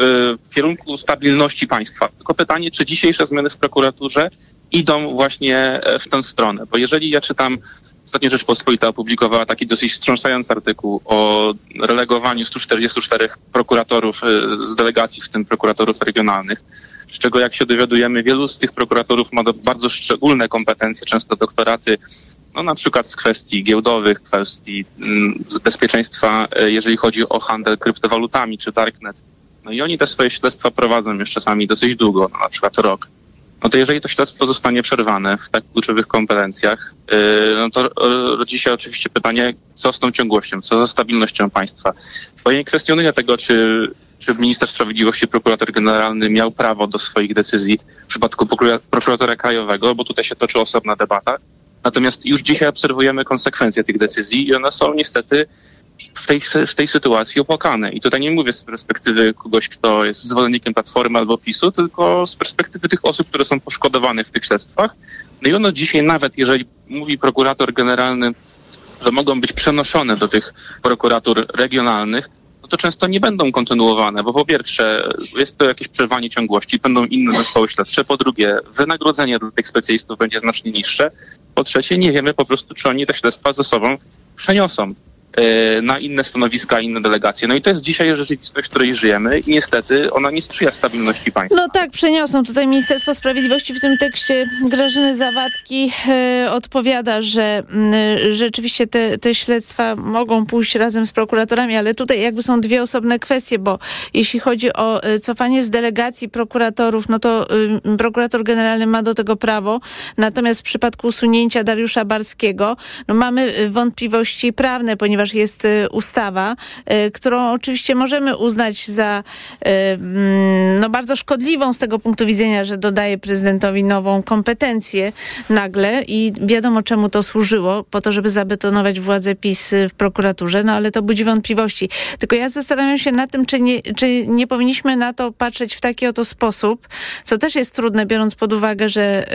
w kierunku stabilności państwa. Tylko pytanie, czy dzisiejsze zmiany w prokuraturze idą właśnie e, w tę stronę, bo jeżeli ja czytam Ostatnio Rzeczpospolita opublikowała taki dosyć wstrząsający artykuł o relegowaniu 144 prokuratorów e, z delegacji, w tym prokuratorów regionalnych, z czego jak się dowiadujemy, wielu z tych prokuratorów ma bardzo szczególne kompetencje, często doktoraty, no na przykład z kwestii giełdowych, kwestii mm, bezpieczeństwa, e, jeżeli chodzi o handel kryptowalutami czy darknet. No i oni te swoje śledztwa prowadzą już czasami dosyć długo, no na przykład rok no to jeżeli to śledztwo zostanie przerwane w tak kluczowych kompetencjach, yy, no to rodzi się oczywiście pytanie, co z tą ciągłością, co ze stabilnością państwa. Bo ja nie kwestionuję tego, czy, czy minister sprawiedliwości, prokurator generalny miał prawo do swoich decyzji w przypadku prokuratora krajowego, bo tutaj się toczy osobna debata. Natomiast już dzisiaj obserwujemy konsekwencje tych decyzji i one są niestety w tej, w tej sytuacji opłakane. I tutaj nie mówię z perspektywy kogoś, kto jest zwolennikiem Platformy albo PiSu, tylko z perspektywy tych osób, które są poszkodowane w tych śledztwach. No i ono dzisiaj nawet, jeżeli mówi prokurator generalny, że mogą być przenoszone do tych prokuratur regionalnych, no to często nie będą kontynuowane, bo po pierwsze jest to jakieś przerwanie ciągłości, będą inne zespoły śledcze, po drugie wynagrodzenie dla tych specjalistów będzie znacznie niższe, po trzecie nie wiemy po prostu, czy oni te śledztwa ze sobą przeniosą. E, na inne stanowiska, inne delegacje. No i to jest dzisiaj rzeczywistość, w której żyjemy i niestety ona nie sprzyja stabilności państwa. No tak, przeniosą. Tutaj Ministerstwo Sprawiedliwości w tym tekście Grażyny Zawadki e, odpowiada, że m, rzeczywiście te, te śledztwa mogą pójść razem z prokuratorami, ale tutaj jakby są dwie osobne kwestie, bo jeśli chodzi o e, cofanie z delegacji prokuratorów, no to y, prokurator generalny ma do tego prawo, natomiast w przypadku usunięcia Dariusza Barskiego, no mamy wątpliwości prawne, ponieważ ponieważ jest y, ustawa, y, którą oczywiście możemy uznać za y, mm, no, bardzo szkodliwą z tego punktu widzenia, że dodaje prezydentowi nową kompetencję nagle i wiadomo czemu to służyło, po to, żeby zabetonować władzę PiS w prokuraturze, no ale to budzi wątpliwości. Tylko ja zastanawiam się nad tym, czy nie, czy nie powinniśmy na to patrzeć w taki oto sposób, co też jest trudne, biorąc pod uwagę, że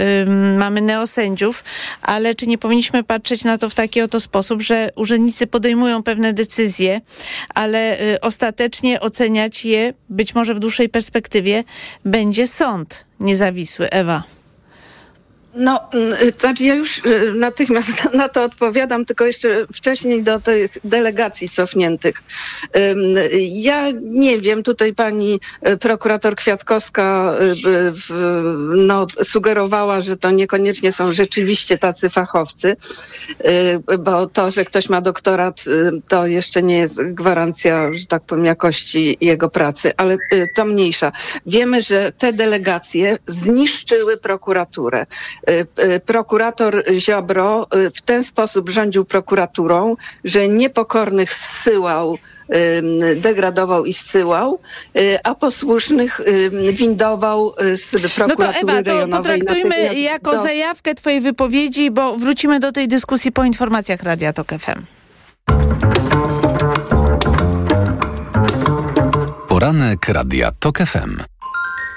mamy neosędziów, ale czy nie powinniśmy patrzeć na to w taki oto sposób, że urzędnicy podejmują podejmują pewne decyzje, ale y, ostatecznie oceniać je być może w dłuższej perspektywie będzie sąd niezawisły. Ewa. No, mm, znaczy ja już y, natychmiast na to odpowiadam, tylko jeszcze wcześniej do tych delegacji cofniętych. Ja nie wiem, tutaj pani y, prokurator Kwiatkowska y, no, sugerowała, że to niekoniecznie są rzeczywiście tacy fachowcy, bo to, że ktoś ma doktorat, to jeszcze nie jest gwarancja, że tak powiem, jakości jego pracy, ale to mniejsza. Wiemy, że te delegacje zniszczyły prokuraturę. Y, y, prokurator Ziobro y, w ten sposób rządził prokuraturą, że niepokornych zsyłał degradował i zsyłał, a posłusznych windował z prokuratury No to Ewa, to potraktujmy jako do... zajawkę twojej wypowiedzi, bo wrócimy do tej dyskusji po informacjach Radia Tok FM. Poranek Radia Tok FM.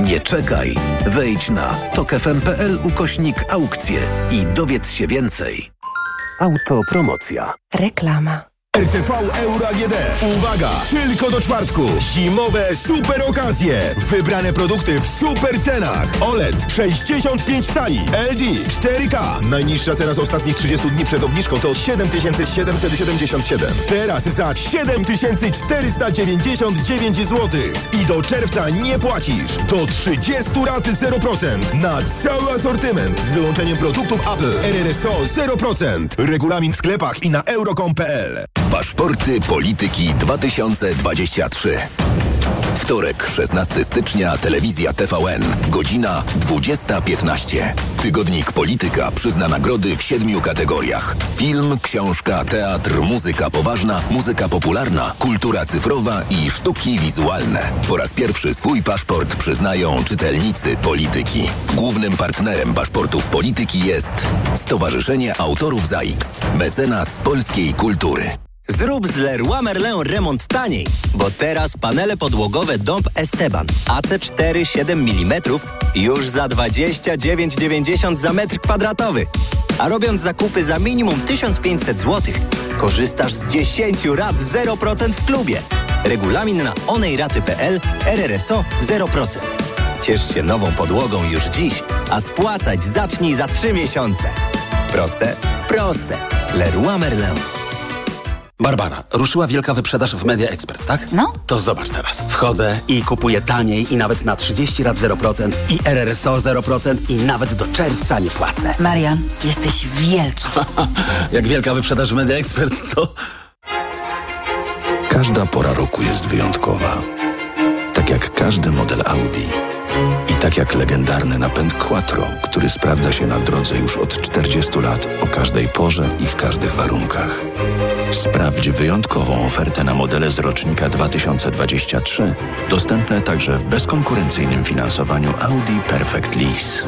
Nie czekaj. Wejdź na tokefm.pl ukośnik aukcje i dowiedz się więcej. Autopromocja. Reklama. RTV Euro AGD. Uwaga! Tylko do czwartku. Zimowe super okazje. Wybrane produkty w super cenach. OLED 65 cali. LG 4K. Najniższa teraz ostatnich 30 dni przed obniżką to 7777. Teraz za 7499 zł. I do czerwca nie płacisz. Do 30 rat 0%. Na cały asortyment. Z wyłączeniem produktów Apple. RRSO 0%. Regulamin w sklepach i na euro.com.pl. Paszporty Polityki 2023. Wtorek, 16 stycznia, telewizja TVN, godzina 20.15. Tygodnik Polityka przyzna nagrody w siedmiu kategoriach. Film, książka, teatr, muzyka poważna, muzyka popularna, kultura cyfrowa i sztuki wizualne. Po raz pierwszy swój paszport przyznają czytelnicy Polityki. Głównym partnerem paszportów Polityki jest Stowarzyszenie Autorów ZAIX, mecenas polskiej kultury. Zrób z Leroy Merlin remont taniej, bo teraz panele podłogowe Dąb Esteban AC4 7 mm już za 29,90 za metr kwadratowy. A robiąc zakupy za minimum 1500 zł, korzystasz z 10 rat 0% w klubie. Regulamin na onejraty.pl RRSO 0%. Ciesz się nową podłogą już dziś, a spłacać zacznij za 3 miesiące. Proste? Proste. Leroy Merlin. Barbara, ruszyła wielka wyprzedaż w Media Expert, tak? No. To zobacz teraz. Wchodzę i kupuję taniej i nawet na 30 lat 0% i RRSO 0% i nawet do czerwca nie płacę. Marian, jesteś wielki. Jak wielka wyprzedaż w Media Expert, co? Każda pora roku jest wyjątkowa. Tak jak każdy model Audi. I tak jak legendarny napęd Quattro, który sprawdza się na drodze już od 40 lat o każdej porze i w każdych warunkach. Sprawdź wyjątkową ofertę na modele z rocznika 2023, dostępne także w bezkonkurencyjnym finansowaniu Audi Perfect Lease.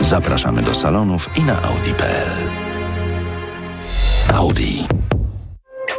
Zapraszamy do salonów i na audi.pl. Audi.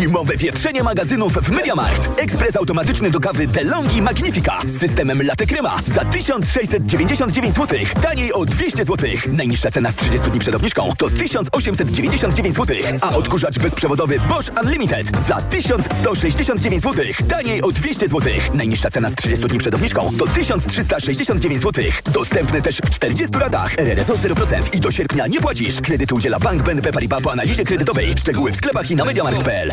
Zimowe wietrzenie magazynów w MediaMarkt. Ekspres automatyczny do kawy DeLonghi Magnifica z systemem Latte Crema za 1699 zł. Taniej o 200 zł. Najniższa cena z 30 dni przed obniżką to 1899 zł. A odkurzacz bezprzewodowy Bosch Unlimited za 1169 zł. Taniej o 200 zł. Najniższa cena z 30 dni przed obniżką to 1369 zł. Dostępny też w 40 latach. RRSO 0% i do sierpnia nie płacisz. Kredyt udziela Bank BNP Paribas po analizie kredytowej. Szczegóły w sklepach i na MediaMarkt.pl.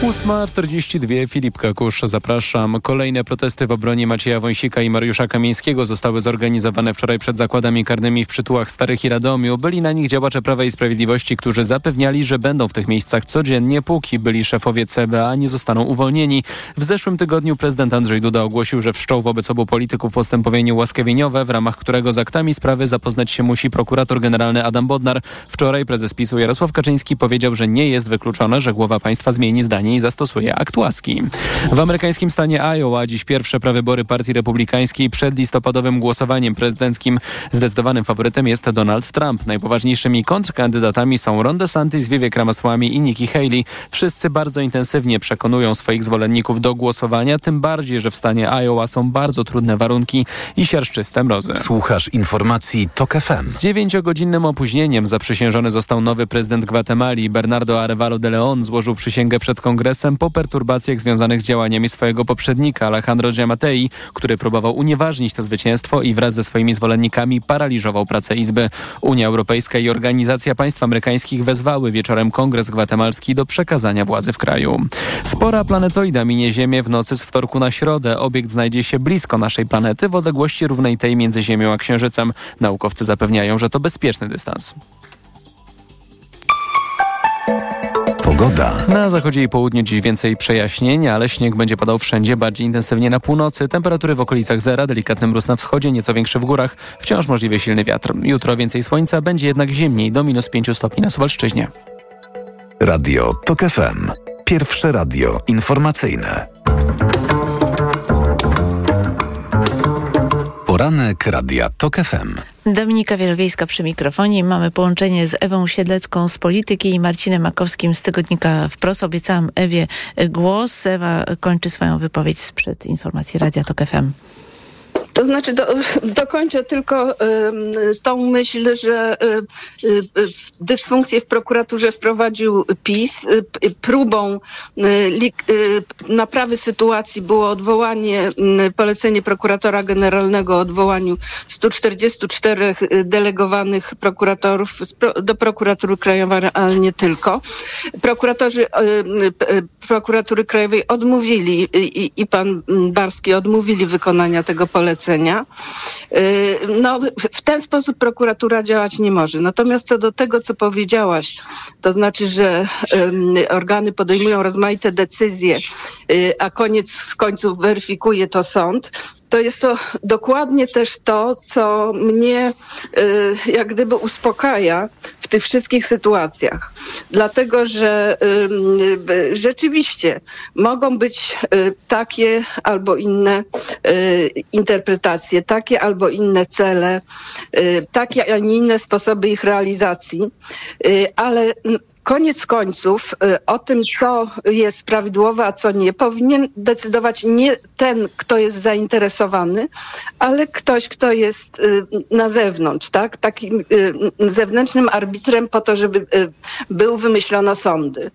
8.42 Filip Kakusz, zapraszam. Kolejne protesty w obronie Macieja Wąsika i Mariusza Kamińskiego zostały zorganizowane wczoraj przed zakładami karnymi w Przytułach Starych i Radomiu. Byli na nich działacze Prawa i Sprawiedliwości, którzy zapewniali, że będą w tych miejscach codziennie, póki byli szefowie CBA nie zostaną uwolnieni. W zeszłym tygodniu prezydent Andrzej Duda ogłosił, że wszczął wobec obu polityków postępowanie ułaskawieniowe, w ramach którego z aktami sprawy zapoznać się musi prokurator generalny Adam Bodnar. Wczoraj prezes PiSu Jarosław Kaczyński powiedział, że nie jest wykluczone, że głowa państwa zmieni zdanie i zastosuje akt łaski. W amerykańskim stanie Iowa dziś pierwsze prawybory partii republikańskiej przed listopadowym głosowaniem prezydenckim. Zdecydowanym faworytem jest Donald Trump. Najpoważniejszymi kontrkandydatami są Ron DeSantis, Vivek Ramaswamy i Nikki Haley. Wszyscy bardzo intensywnie przekonują swoich zwolenników do głosowania, tym bardziej, że w stanie Iowa są bardzo trudne warunki i siarszczyste mrozy. Słuchasz informacji TOK FM. Z dziewięciogodzinnym opóźnieniem zaprzysiężony został nowy prezydent Gwatemali. Bernardo Arevalo de Leon złożył przysięgę przed kongresem po perturbacjach związanych z działaniami swojego poprzednika Alejandro Giammattei, który próbował unieważnić to zwycięstwo i wraz ze swoimi zwolennikami paraliżował pracę Izby. Unia Europejska i Organizacja Państw Amerykańskich wezwały wieczorem Kongres Gwatemalski do przekazania władzy w kraju. Spora planetoida minie Ziemię w nocy z wtorku na środę. Obiekt znajdzie się blisko naszej planety w odległości równej tej między Ziemią a Księżycem. Naukowcy zapewniają, że to bezpieczny dystans. Pogoda. Na zachodzie i południu dziś więcej przejaśnień, ale śnieg będzie padał wszędzie, bardziej intensywnie na północy. Temperatury w okolicach zera, delikatny mróz na wschodzie, nieco większy w górach. Wciąż możliwie silny wiatr. Jutro więcej słońca, będzie jednak zimniej, do minus 5 stopni na Suwalszczyźnie. Radio TOK FM. Pierwsze radio informacyjne. Poranek Radia TOK FM. Dominika Wielowiejska przy mikrofonie. Mamy połączenie z Ewą Siedlecką z Polityki i Marcinem Makowskim z tygodnika Wprost. Obiecałam Ewie głos. Ewa kończy swoją wypowiedź sprzed informacji Radia TOK FM. To znaczy, do, dokończę tylko y, tą myśl, że y, y, dysfunkcję w prokuraturze wprowadził PiS. próbą naprawy sytuacji było odwołanie, polecenie prokuratora generalnego o odwołaniu 144 delegowanych prokuratorów do prokuratury krajowej, ale nie tylko. Prokuratorzy prokuratury krajowej odmówili i pan Barski odmówili wykonania tego polecenia. No, w ten sposób prokuratura działać nie może. Natomiast co do tego, co powiedziałaś, to znaczy, że organy podejmują rozmaite decyzje, a koniec końców weryfikuje to sąd, to jest to dokładnie też to, co mnie y, jak gdyby uspokaja w tych wszystkich sytuacjach. Dlatego, że y, y, rzeczywiście mogą być takie albo inne interpretacje, takie albo inne cele, takie, a nie inne sposoby ich realizacji, ale koniec końców y, o tym, co jest prawidłowe, a co nie, powinien decydować nie ten, kto jest zainteresowany, ale ktoś, kto jest y, na zewnątrz, tak? Takim y, zewnętrznym arbitrem po to, żeby był wymyślono sądy.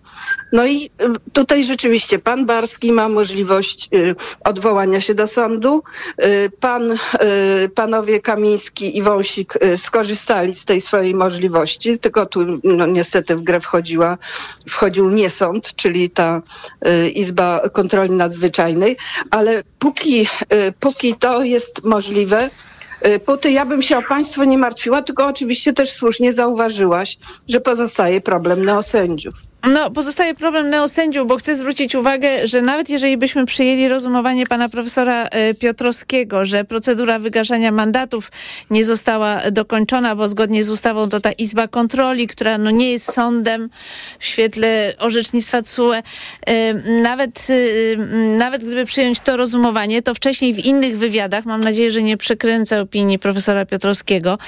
No i tutaj rzeczywiście pan Barski ma możliwość odwołania się do sądu. Pan, panowie Kamiński i Wąsik skorzystali z tej swojej możliwości, tylko tu no, niestety w grę wchodzi wchodziła, wchodził nie sąd, czyli ta y, Izba Kontroli Nadzwyczajnej, ale póki, y, póki to jest możliwe, y, Póty ja bym się o państwo nie martwiła, tylko oczywiście też słusznie zauważyłaś, że pozostaje problem neosędziów. No, pozostaje problem neosędziów, bo chcę zwrócić uwagę, że nawet jeżeli byśmy przyjęli rozumowanie pana profesora e, Piotrowskiego, że procedura wygaszania mandatów nie została dokończona, bo zgodnie z ustawą to ta Izba Kontroli, która no nie jest sądem w świetle orzecznictwa TSUE, e, nawet, e, nawet gdyby przyjąć to rozumowanie, to wcześniej w innych wywiadach, mam nadzieję, że nie przekręcę opinii profesora Piotrowskiego,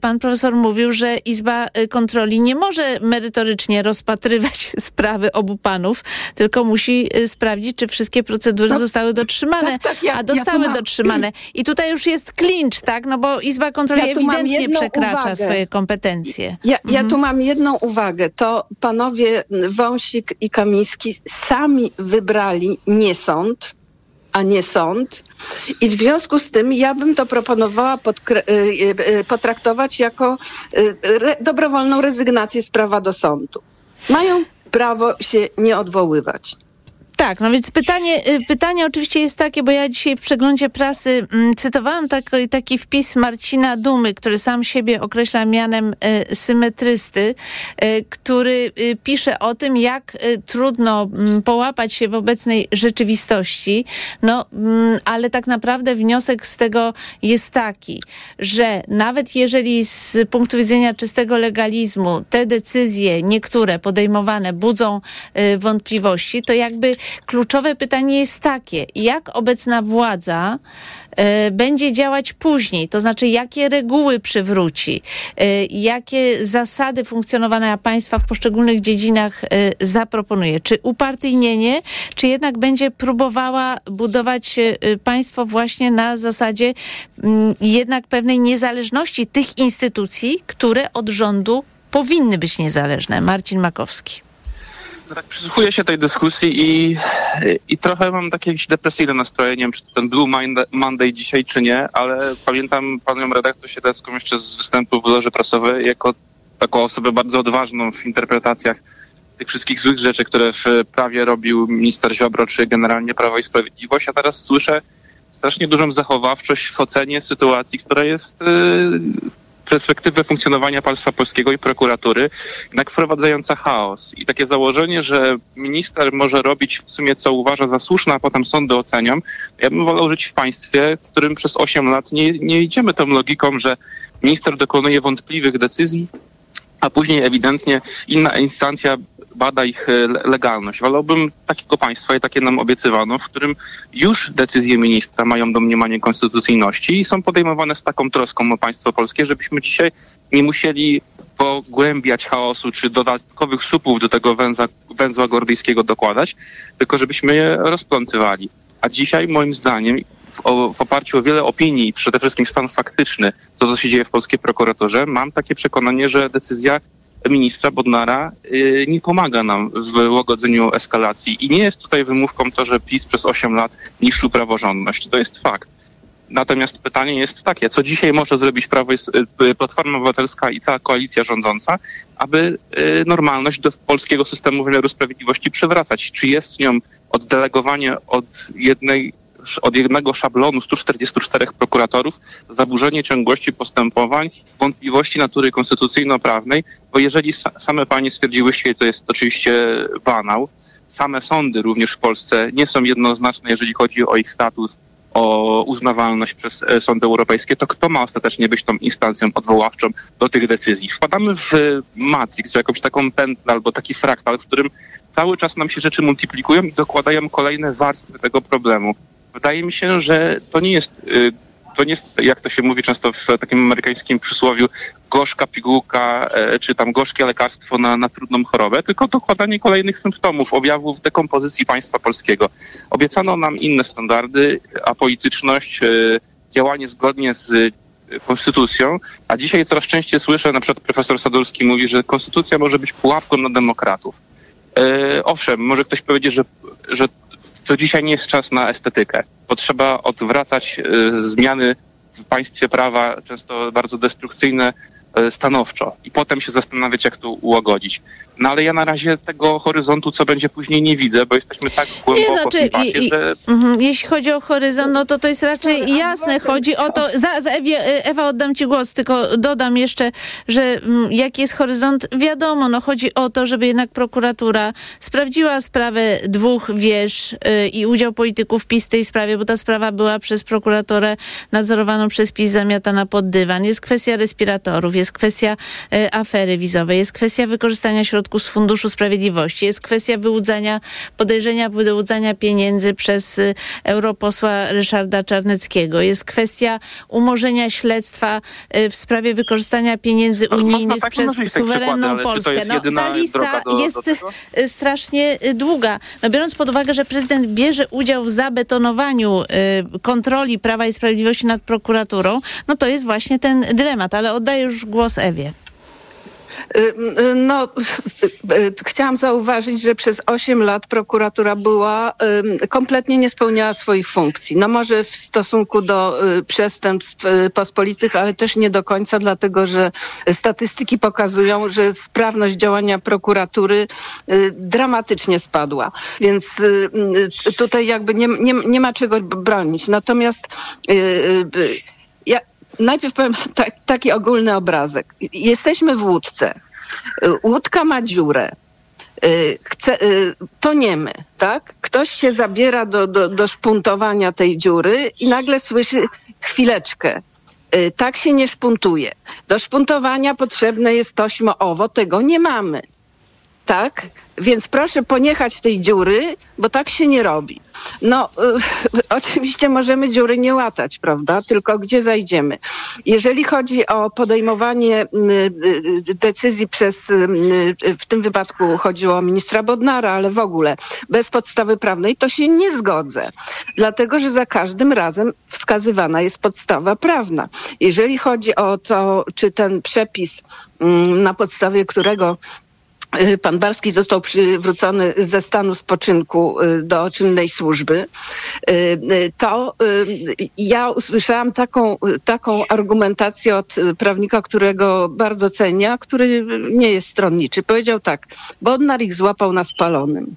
pan profesor mówił, że Izba Kontroli nie może merytorycznie rozpatrywać sprawy obu panów, tylko musi y, sprawdzić, czy wszystkie procedury no, zostały dotrzymane, tak, tak, ja, a dostały ja dotrzymane. I tutaj już jest klincz, tak? No bo Izba Kontroli ja ewidentnie przekracza uwagę. swoje kompetencje. Ja, mhm. ja tu mam jedną uwagę. To panowie Wąsik i Kamiński sami wybrali nie sąd, a nie sąd. I w związku z tym ja bym to proponowała y, y, potraktować jako re dobrowolną rezygnację z prawa do sądu mają prawo się nie odwoływać. Tak, no więc pytanie, y, pytanie oczywiście jest takie, bo ja dzisiaj w przeglądzie prasy mm, cytowałam taki, taki wpis Marcina Dumy, który sam siebie określa mianem y, symetrysty, y, który y, pisze o tym, jak trudno mm, połapać się w obecnej rzeczywistości. No, mm, ale tak naprawdę wniosek z tego jest taki, że nawet jeżeli z punktu widzenia czystego legalizmu te decyzje, niektóre podejmowane budzą wątpliwości, to jakby kluczowe pytanie jest takie, jak obecna władza e, będzie działać później, to znaczy jakie reguły przywróci, e, jakie zasady funkcjonowania państwa w poszczególnych dziedzinach e, zaproponuje. Czy upartyjnienie, czy jednak będzie próbowała budować państwo właśnie na zasadzie mm, jednak pewnej niezależności tych instytucji, które od rządu powinny być niezależne. Marcin Makowski. No tak przysłuchuję się tej dyskusji i, i trochę mam takie jakieś depresyjne nastroje. Nie wiem, czy to ten Blue Monday dzisiaj, czy nie, ale pamiętam panią redaktor Siedlecką jeszcze z występu w loży prasowej jako taką osobę bardzo odważną w interpretacjach tych wszystkich złych rzeczy, które w prawie robił minister Ziobro, czy generalnie Prawo i Sprawiedliwość. A teraz słyszę strasznie dużą zachowawczość w ocenie sytuacji, która jest yy, perspektywę funkcjonowania państwa polskiego i prokuratury, jednak wprowadzająca chaos. I takie założenie, że minister może robić w sumie co uważa za słuszne, a potem sądy ocenią, ja bym wolał żyć w państwie, w którym przez 8 lat nie, nie idziemy tą logiką, że minister dokonuje wątpliwych decyzji, a później ewidentnie inna instancja bada ich e, legalność. Wolałbym takiego państwa i takie nam obiecywano, w którym już decyzje ministra mają domniemanie konstytucyjności i są podejmowane z taką troską o państwo polskie, żebyśmy dzisiaj nie musieli pogłębiać chaosu czy dodatkowych supów do tego węza, węzła gordyjskiego dokładać, tylko żebyśmy je rozplątywali. A dzisiaj moim zdaniem w, w oparciu o wiele opinii, przede wszystkim stan faktyczny, co, co się dzieje w polskiej prokuraturze, mam takie przekonanie, że decyzja ministra Bodnara y, nie pomaga nam w łagodzeniu eskalacji. I nie jest tutaj wymówką to, że PiS przez 8 lat niszczył praworządność. To jest fakt. Natomiast pytanie jest takie, co dzisiaj może zrobić Prawo, y, Platforma Obywatelska i cała koalicja rządząca, aby y, normalność do polskiego systemu wymiaru sprawiedliwości przywracać? Czy jest nią oddelegowanie od jednej od jednego szablonu 144 prokuratorów zaburzenie ciągłości postępowań, wątpliwości natury konstytucyjno-prawnej, bo jeżeli same panie stwierdziłyście, to jest oczywiście banał, same sądy również w Polsce nie są jednoznaczne, jeżeli chodzi o ich status, o uznawalność przez e, sądy europejskie, to kto ma ostatecznie być tą instancją odwoławczą do tych decyzji? Wpadamy w matrix, w jakąś taką pętlę albo taki fraktal, w którym cały czas nam się rzeczy multiplikują i dokładają kolejne warstwy tego problemu. Wydaje mi się, że to nie jest, y, to nie jest, jak to się mówi często w takim amerykańskim przysłowiu, gorzka pigułka, e, czy tam gorzkie lekarstwo na, na trudną chorobę, tylko dokładanie kolejnych symptomów, objawów dekompozycji państwa polskiego. Obiecano nam inne standardy, apolityczność, e, działanie zgodnie z e, konstytucją, a dzisiaj coraz częściej słyszę, na przykład profesor Sadurski mówi, że konstytucja może być pułapką na demokratów. Owszem, może ktoś powiedzieć, że, że to dzisiaj nie jest czas na estetykę. Potrzeba odwracać y, zmiany w państwie prawa, często bardzo destrukcyjne, y, stanowczo i potem się zastanawiać, jak to ułagodzić. No ale ja na razie tego horyzontu, co będzie później, nie widzę, bo jesteśmy tak głęboko nie, znaczy, w klimacie, i, że... Mhm, jeśli chodzi o horyzont, no to to jest raczej jasne. Chodzi o to... Zaraz, Ewie, Ewa, oddam ci głos, tylko dodam jeszcze, że mm, jaki jest horyzont, wiadomo, no chodzi o to, żeby jednak prokuratura sprawdziła sprawę dwóch wież yy, i udział polityków PiS w tej sprawie, bo ta sprawa była przez prokuratorę nadzorowaną przez PiS zamiatana pod dywan. Jest kwestia respiratorów, jest kwestia yy, afery wizowej, jest kwestia wykorzystania środków środków z Funduszu Sprawiedliwości. Jest kwestia wyłudzania, podejrzenia wyłudzania pieniędzy przez y, europosła Ryszarda Czarneckiego. Jest kwestia umorzenia śledztwa y, w sprawie wykorzystania pieniędzy unijnych przez suwerenną Polskę. No, ta lista do, jest do y, strasznie długa. No, biorąc pod uwagę, że prezydent bierze udział w zabetonowaniu y, kontroli Prawa i Sprawiedliwości nad prokuraturą, no to jest właśnie ten dylemat. Ale oddaję już głos Ewie. Y, y, no, y, chciałam zauważyć, że przez 8 lat prokuratura była, kompletnie nie spełniała swoich funkcji. No może w stosunku do przestępstw pospolitych, ale też nie do końca, dlatego że statystyki pokazują, że sprawność działania prokuratury dramatycznie spadła. Więc tutaj jakby nie, nie, nie ma czego bronić. Natomiast najpierw powiem tak, taki ogólny obrazek. Jesteśmy w łódce. Łódka ma dziurę. Y, chce, y, tak? Ktoś się zabiera do, do, do szpuntowania tej dziury i nagle słyszy chwileczkę. Y, tak się nie szpuntuje. Do szpuntowania potrzebne jest tośmo owo, tego nie mamy. Tak? Więc proszę poniechać tej dziury, bo tak się nie robi. No, y, oczywiście możemy dziury nie łatać, prawda? Tylko gdzie zajdziemy? Jeżeli chodzi o podejmowanie y, y, decyzji przez, y, w tym wypadku chodziło o ministra Bodnara, ale w ogóle bez podstawy prawnej, to się nie zgodzę. Dlatego, że za każdym razem wskazywana jest podstawa prawna. Jeżeli chodzi o to, czy ten przepis, mm, na podstawie którego Y, pan Barski został przywrócony ze stanu spoczynku y, do czynnej służby, y, to ja usłyszałam taką, taką argumentację od prawnika, którego bardzo cenię, który nie jest stronniczy. Powiedział tak, Bodnar ich złapał na spalonym.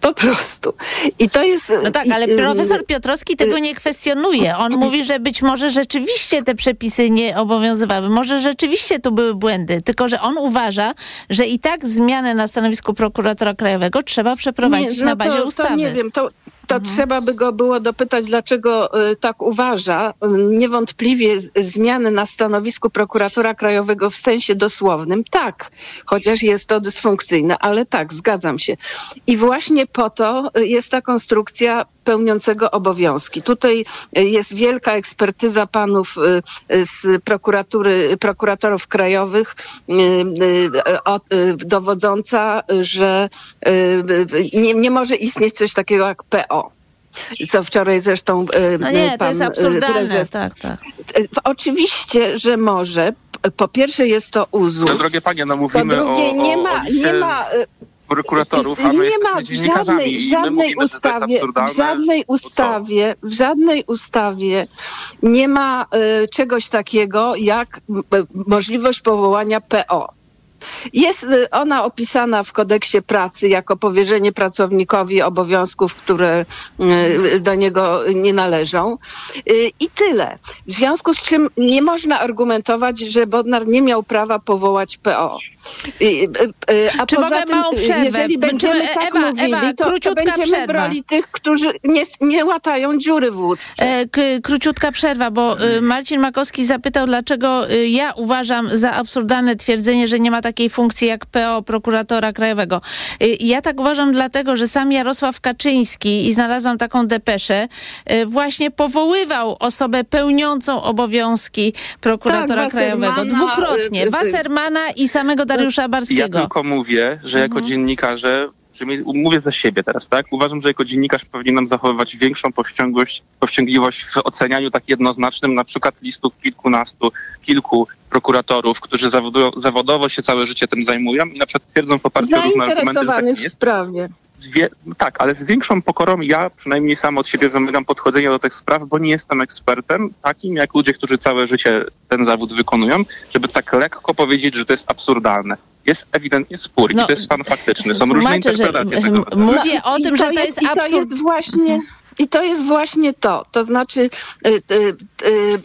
Po prostu. I to jest... No tak, ale profesor Piotrowski tego nie kwestionuje. On mówi, że być może rzeczywiście te przepisy nie obowiązywały. Może rzeczywiście tu były błędy. Tylko, że on uważa, że i tak zmianę na stanowisku prokuratora krajowego trzeba przeprowadzić nie, no na bazie to, ustawy. To nie wiem, to, to Mhm. trzeba by go było dopytać, dlaczego y, tak uważa. Niewątpliwie zmiany na stanowisku prokuratora krajowego w sensie dosłownym, tak, chociaż jest to dysfunkcyjne, ale tak, zgadzam się. I właśnie po to y, jest ta konstrukcja pełniącego obowiązki. Tutaj y, jest wielka ekspertyza panów y, z prokuratury, prokuratorów krajowych, y, dowodząca, że nie, nie może istnieć coś takiego jak PO. Co wczoraj zresztą No nie, to pan, jest y, absurdalne. prezes Tak, tak. Oczywiście, że może. Po pierwsze jest to uzus. No, drogie panie, no Po mówimy drugie, o, nie o, ma, o liście nie ma prokuratorów, a my nie ma w żadnej, żadnej ustawie, w żadnej ustawie, w żadnej ustawie nie ma y, czegoś takiego jak m, możliwość powołania PO. Jest y, ona opisana w kodeksie pracy jako powierzenie pracownikowi obowiązków, które y, do niego nie należą. Y, I tyle. W związku z czym nie można argumentować, że Bodnar nie miał prawa powołać PO. Y, y, A Czy poza mogę tym, małą y, przerwę? jeżeli będziemy Ewa, tak Ewa, mówili, to, to króciutka będziemy przerwa. brali tych, którzy nie, nie łatają dziury w łódce. E, króciutka przerwa, bo Marcin Makowski zapytał, dlaczego ja uważam za absurdalne twierdzenie, że nie ma takiej funkcji jak PO, prokuratora krajowego. Ja tak uważam dlatego, że sam Jarosław Kaczyński, i znalazłam taką depeszę, właśnie powoływał osobę pełniącą obowiązki prokuratora Tak, krajowego. Dwukrotnie. Wassermana i samego Dariusza Ja Barskiego. tylko mówię, że jako Mhm. dziennikarze, mi- mówię za siebie teraz, tak? Uważam, że jako dziennikarz powinienem zachowywać większą powściągłość, powściągliwość w ocenianiu tak jednoznacznym, na przykład listów kilkunastu, kilku prokuratorów, którzy zawodują, zawodowo się całe życie tym zajmują i na przykład twierdzą w oparciu o różne argumenty, że tak Zainteresowanych nie w jest. sprawie. Z wie, no tak, ale z większą pokorą ja przynajmniej sam od siebie wymagam podchodzenia do tych spraw, bo nie jestem ekspertem takim jak ludzie, którzy całe życie ten zawód wykonują, żeby tak lekko powiedzieć, że to jest absurdalne. Jest ewidentnie spór No, i to jest stan faktyczny. Są różne że interpretacje tego. mówię o I tym, że to jest i to absurd. jest właśnie, I to jest właśnie to. To znaczy y, y, y,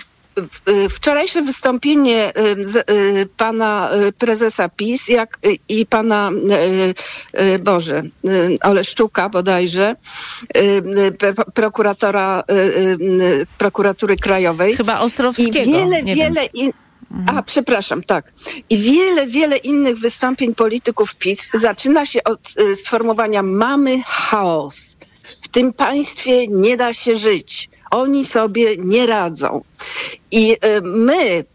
y, wczorajsze wystąpienie y, y, pana prezesa PiS jak, i pana Boże, Oleszczuka bodajże, prokuratora prokuratury krajowej. Chyba I Ostrowskiego. wiele, nie wiem. wiele in... A, przepraszam, tak. I wiele, wiele innych wystąpień polityków PiS zaczyna się od y, sformułowania mamy chaos. W tym państwie nie da się żyć. Oni sobie nie radzą. I y, my, y,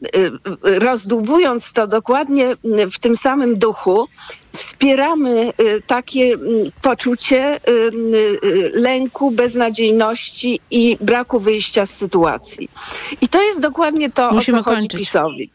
y, rozdłubując to dokładnie w tym samym duchu, wspieramy takie y, poczucie lęku, beznadziejności i braku wyjścia z sytuacji. I to jest dokładnie to, Musimy o co chodzi kończyć. PiSowi.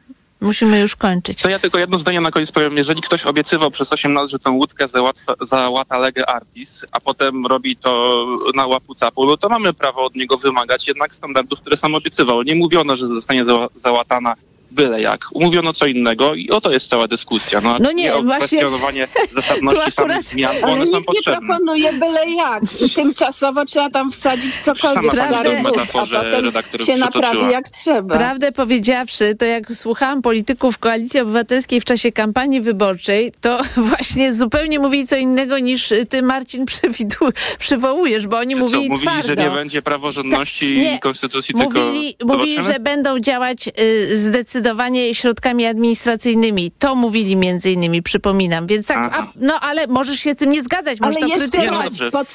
Musimy już kończyć. To ja tylko jedno zdanie na koniec powiem. Jeżeli ktoś obiecywał przez 8 lat, że tę łódkę załatwa, załata lege artis, a potem robi to na łapu capu, no to mamy prawo od niego wymagać jednak standardów, które sam obiecywał. Nie mówiono, że zostanie za, załatana byle jak. Umówiono co innego i oto jest cała dyskusja. No, No nie, o właśnie- kwestionowanie zasadności akurat- samych zmian, bo Ale one są nikt nie proponuje byle jak. Tymczasowo trzeba tam wsadzić cokolwiek Sama w gardłów, a metaforze potem się naprawi jak trzeba. Prawdę powiedziawszy, to jak słuchałam polityków Koalicji Obywatelskiej w czasie kampanii wyborczej, to właśnie zupełnie mówili co innego niż ty, Marcin, przewidu- przywołujesz, bo oni Co, mówili mówili, twardo. że nie będzie praworządności Tak, nie. i konstytucji, Mówili, tylko mówili że będą działać y, zdecydowanie środkami administracyjnymi. To mówili między innymi, przypominam. Więc tak, a, no ale możesz się z tym nie zgadzać, możesz Ale to jest krytykować.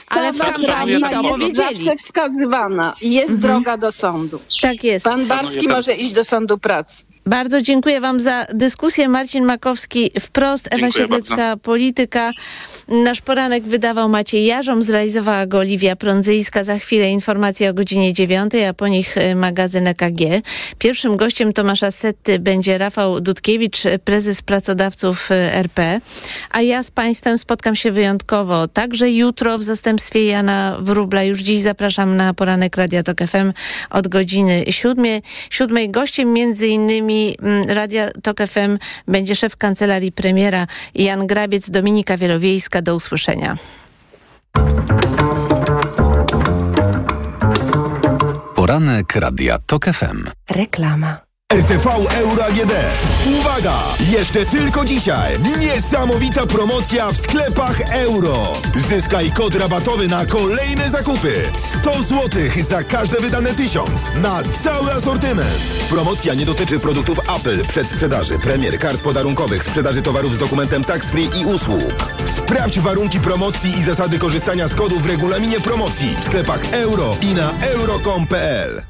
Ale w kampanii to jest powiedzieli. zawsze wskazywana i jest Mhm. droga do sądu. Tak jest. Pan Barski może iść do sądu pracy. Bardzo dziękuję Wam za dyskusję. Marcin Makowski, wprost, Ewa Dziękuję Siedlecka, bardzo. polityka. Nasz poranek wydawał Maciej Jarzom, zrealizowała go Oliwia Prądzyjska. Za chwilę informacje o godzinie dziewiątej, a po nich y, magazyn EKG. Pierwszym gościem Tomasza Setty będzie Rafał Dudkiewicz, prezes pracodawców y, RP. A ja z Państwem spotkam się wyjątkowo także jutro w zastępstwie Jana Wróbla. Już dziś zapraszam na poranek Radia Tok FM od godziny siódmej. Siódmej gościem między innymi gośćmi Radia TOK FM będzie szef kancelarii premiera Jan Grabiec, Dominika Wielowiejska. Do usłyszenia. Poranek Radia TOK FM. Reklama. RTV Euro AGD. Uwaga! Jeszcze tylko dzisiaj niesamowita promocja w sklepach euro. Zyskaj kod rabatowy na kolejne zakupy. 100 zł za każde wydane 1000 na cały asortyment. Promocja nie dotyczy produktów Apple, przedsprzedaży, premier, kart podarunkowych, sprzedaży towarów z dokumentem tax free i usług. Sprawdź warunki promocji i zasady korzystania z kodów w regulaminie promocji w sklepach euro i na euro.com.pl.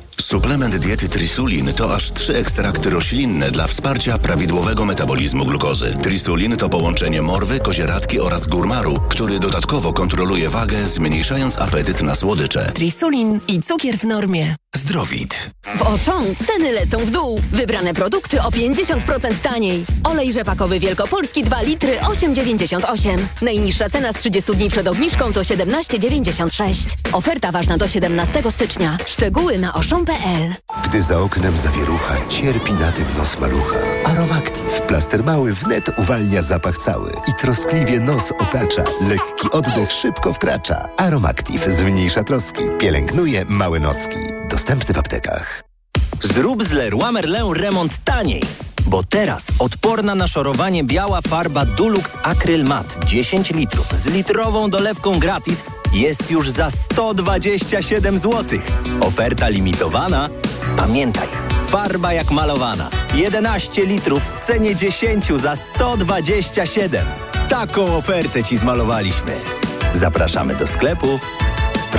Suplement diety Trisulin to aż trzy ekstrakty roślinne dla wsparcia prawidłowego metabolizmu glukozy. Trisulin to połączenie morwy, kozieradki oraz górmaru, który dodatkowo kontroluje wagę, zmniejszając apetyt na słodycze. Trisulin i cukier w normie. Zdrowit. W Auchan ceny lecą w dół. Wybrane produkty o 50% taniej. Olej rzepakowy Wielkopolski 2 litry 8,98. Najniższa cena z 30 dni przed obniżką to 17,96. Oferta ważna do 17 stycznia. Szczegóły na Gdy za oknem zawierucha, cierpi na tym nos malucha. Aromactive. Plaster mały wnet uwalnia zapach cały i troskliwie nos otacza. Lekki oddech szybko wkracza. Aromactive zmniejsza troski. Pielęgnuje małe noski. Dostępny w aptekach. Zrób z Leroy Merlin remont taniej. Bo teraz odporna na szorowanie biała farba Dulux Acryl Mat 10 litrów z litrową dolewką gratis jest już za 127 zł. Oferta limitowana. Pamiętaj, farba jak malowana. 11 litrów w cenie 10 za 127. Taką ofertę Ci zmalowaliśmy. Zapraszamy do sklepów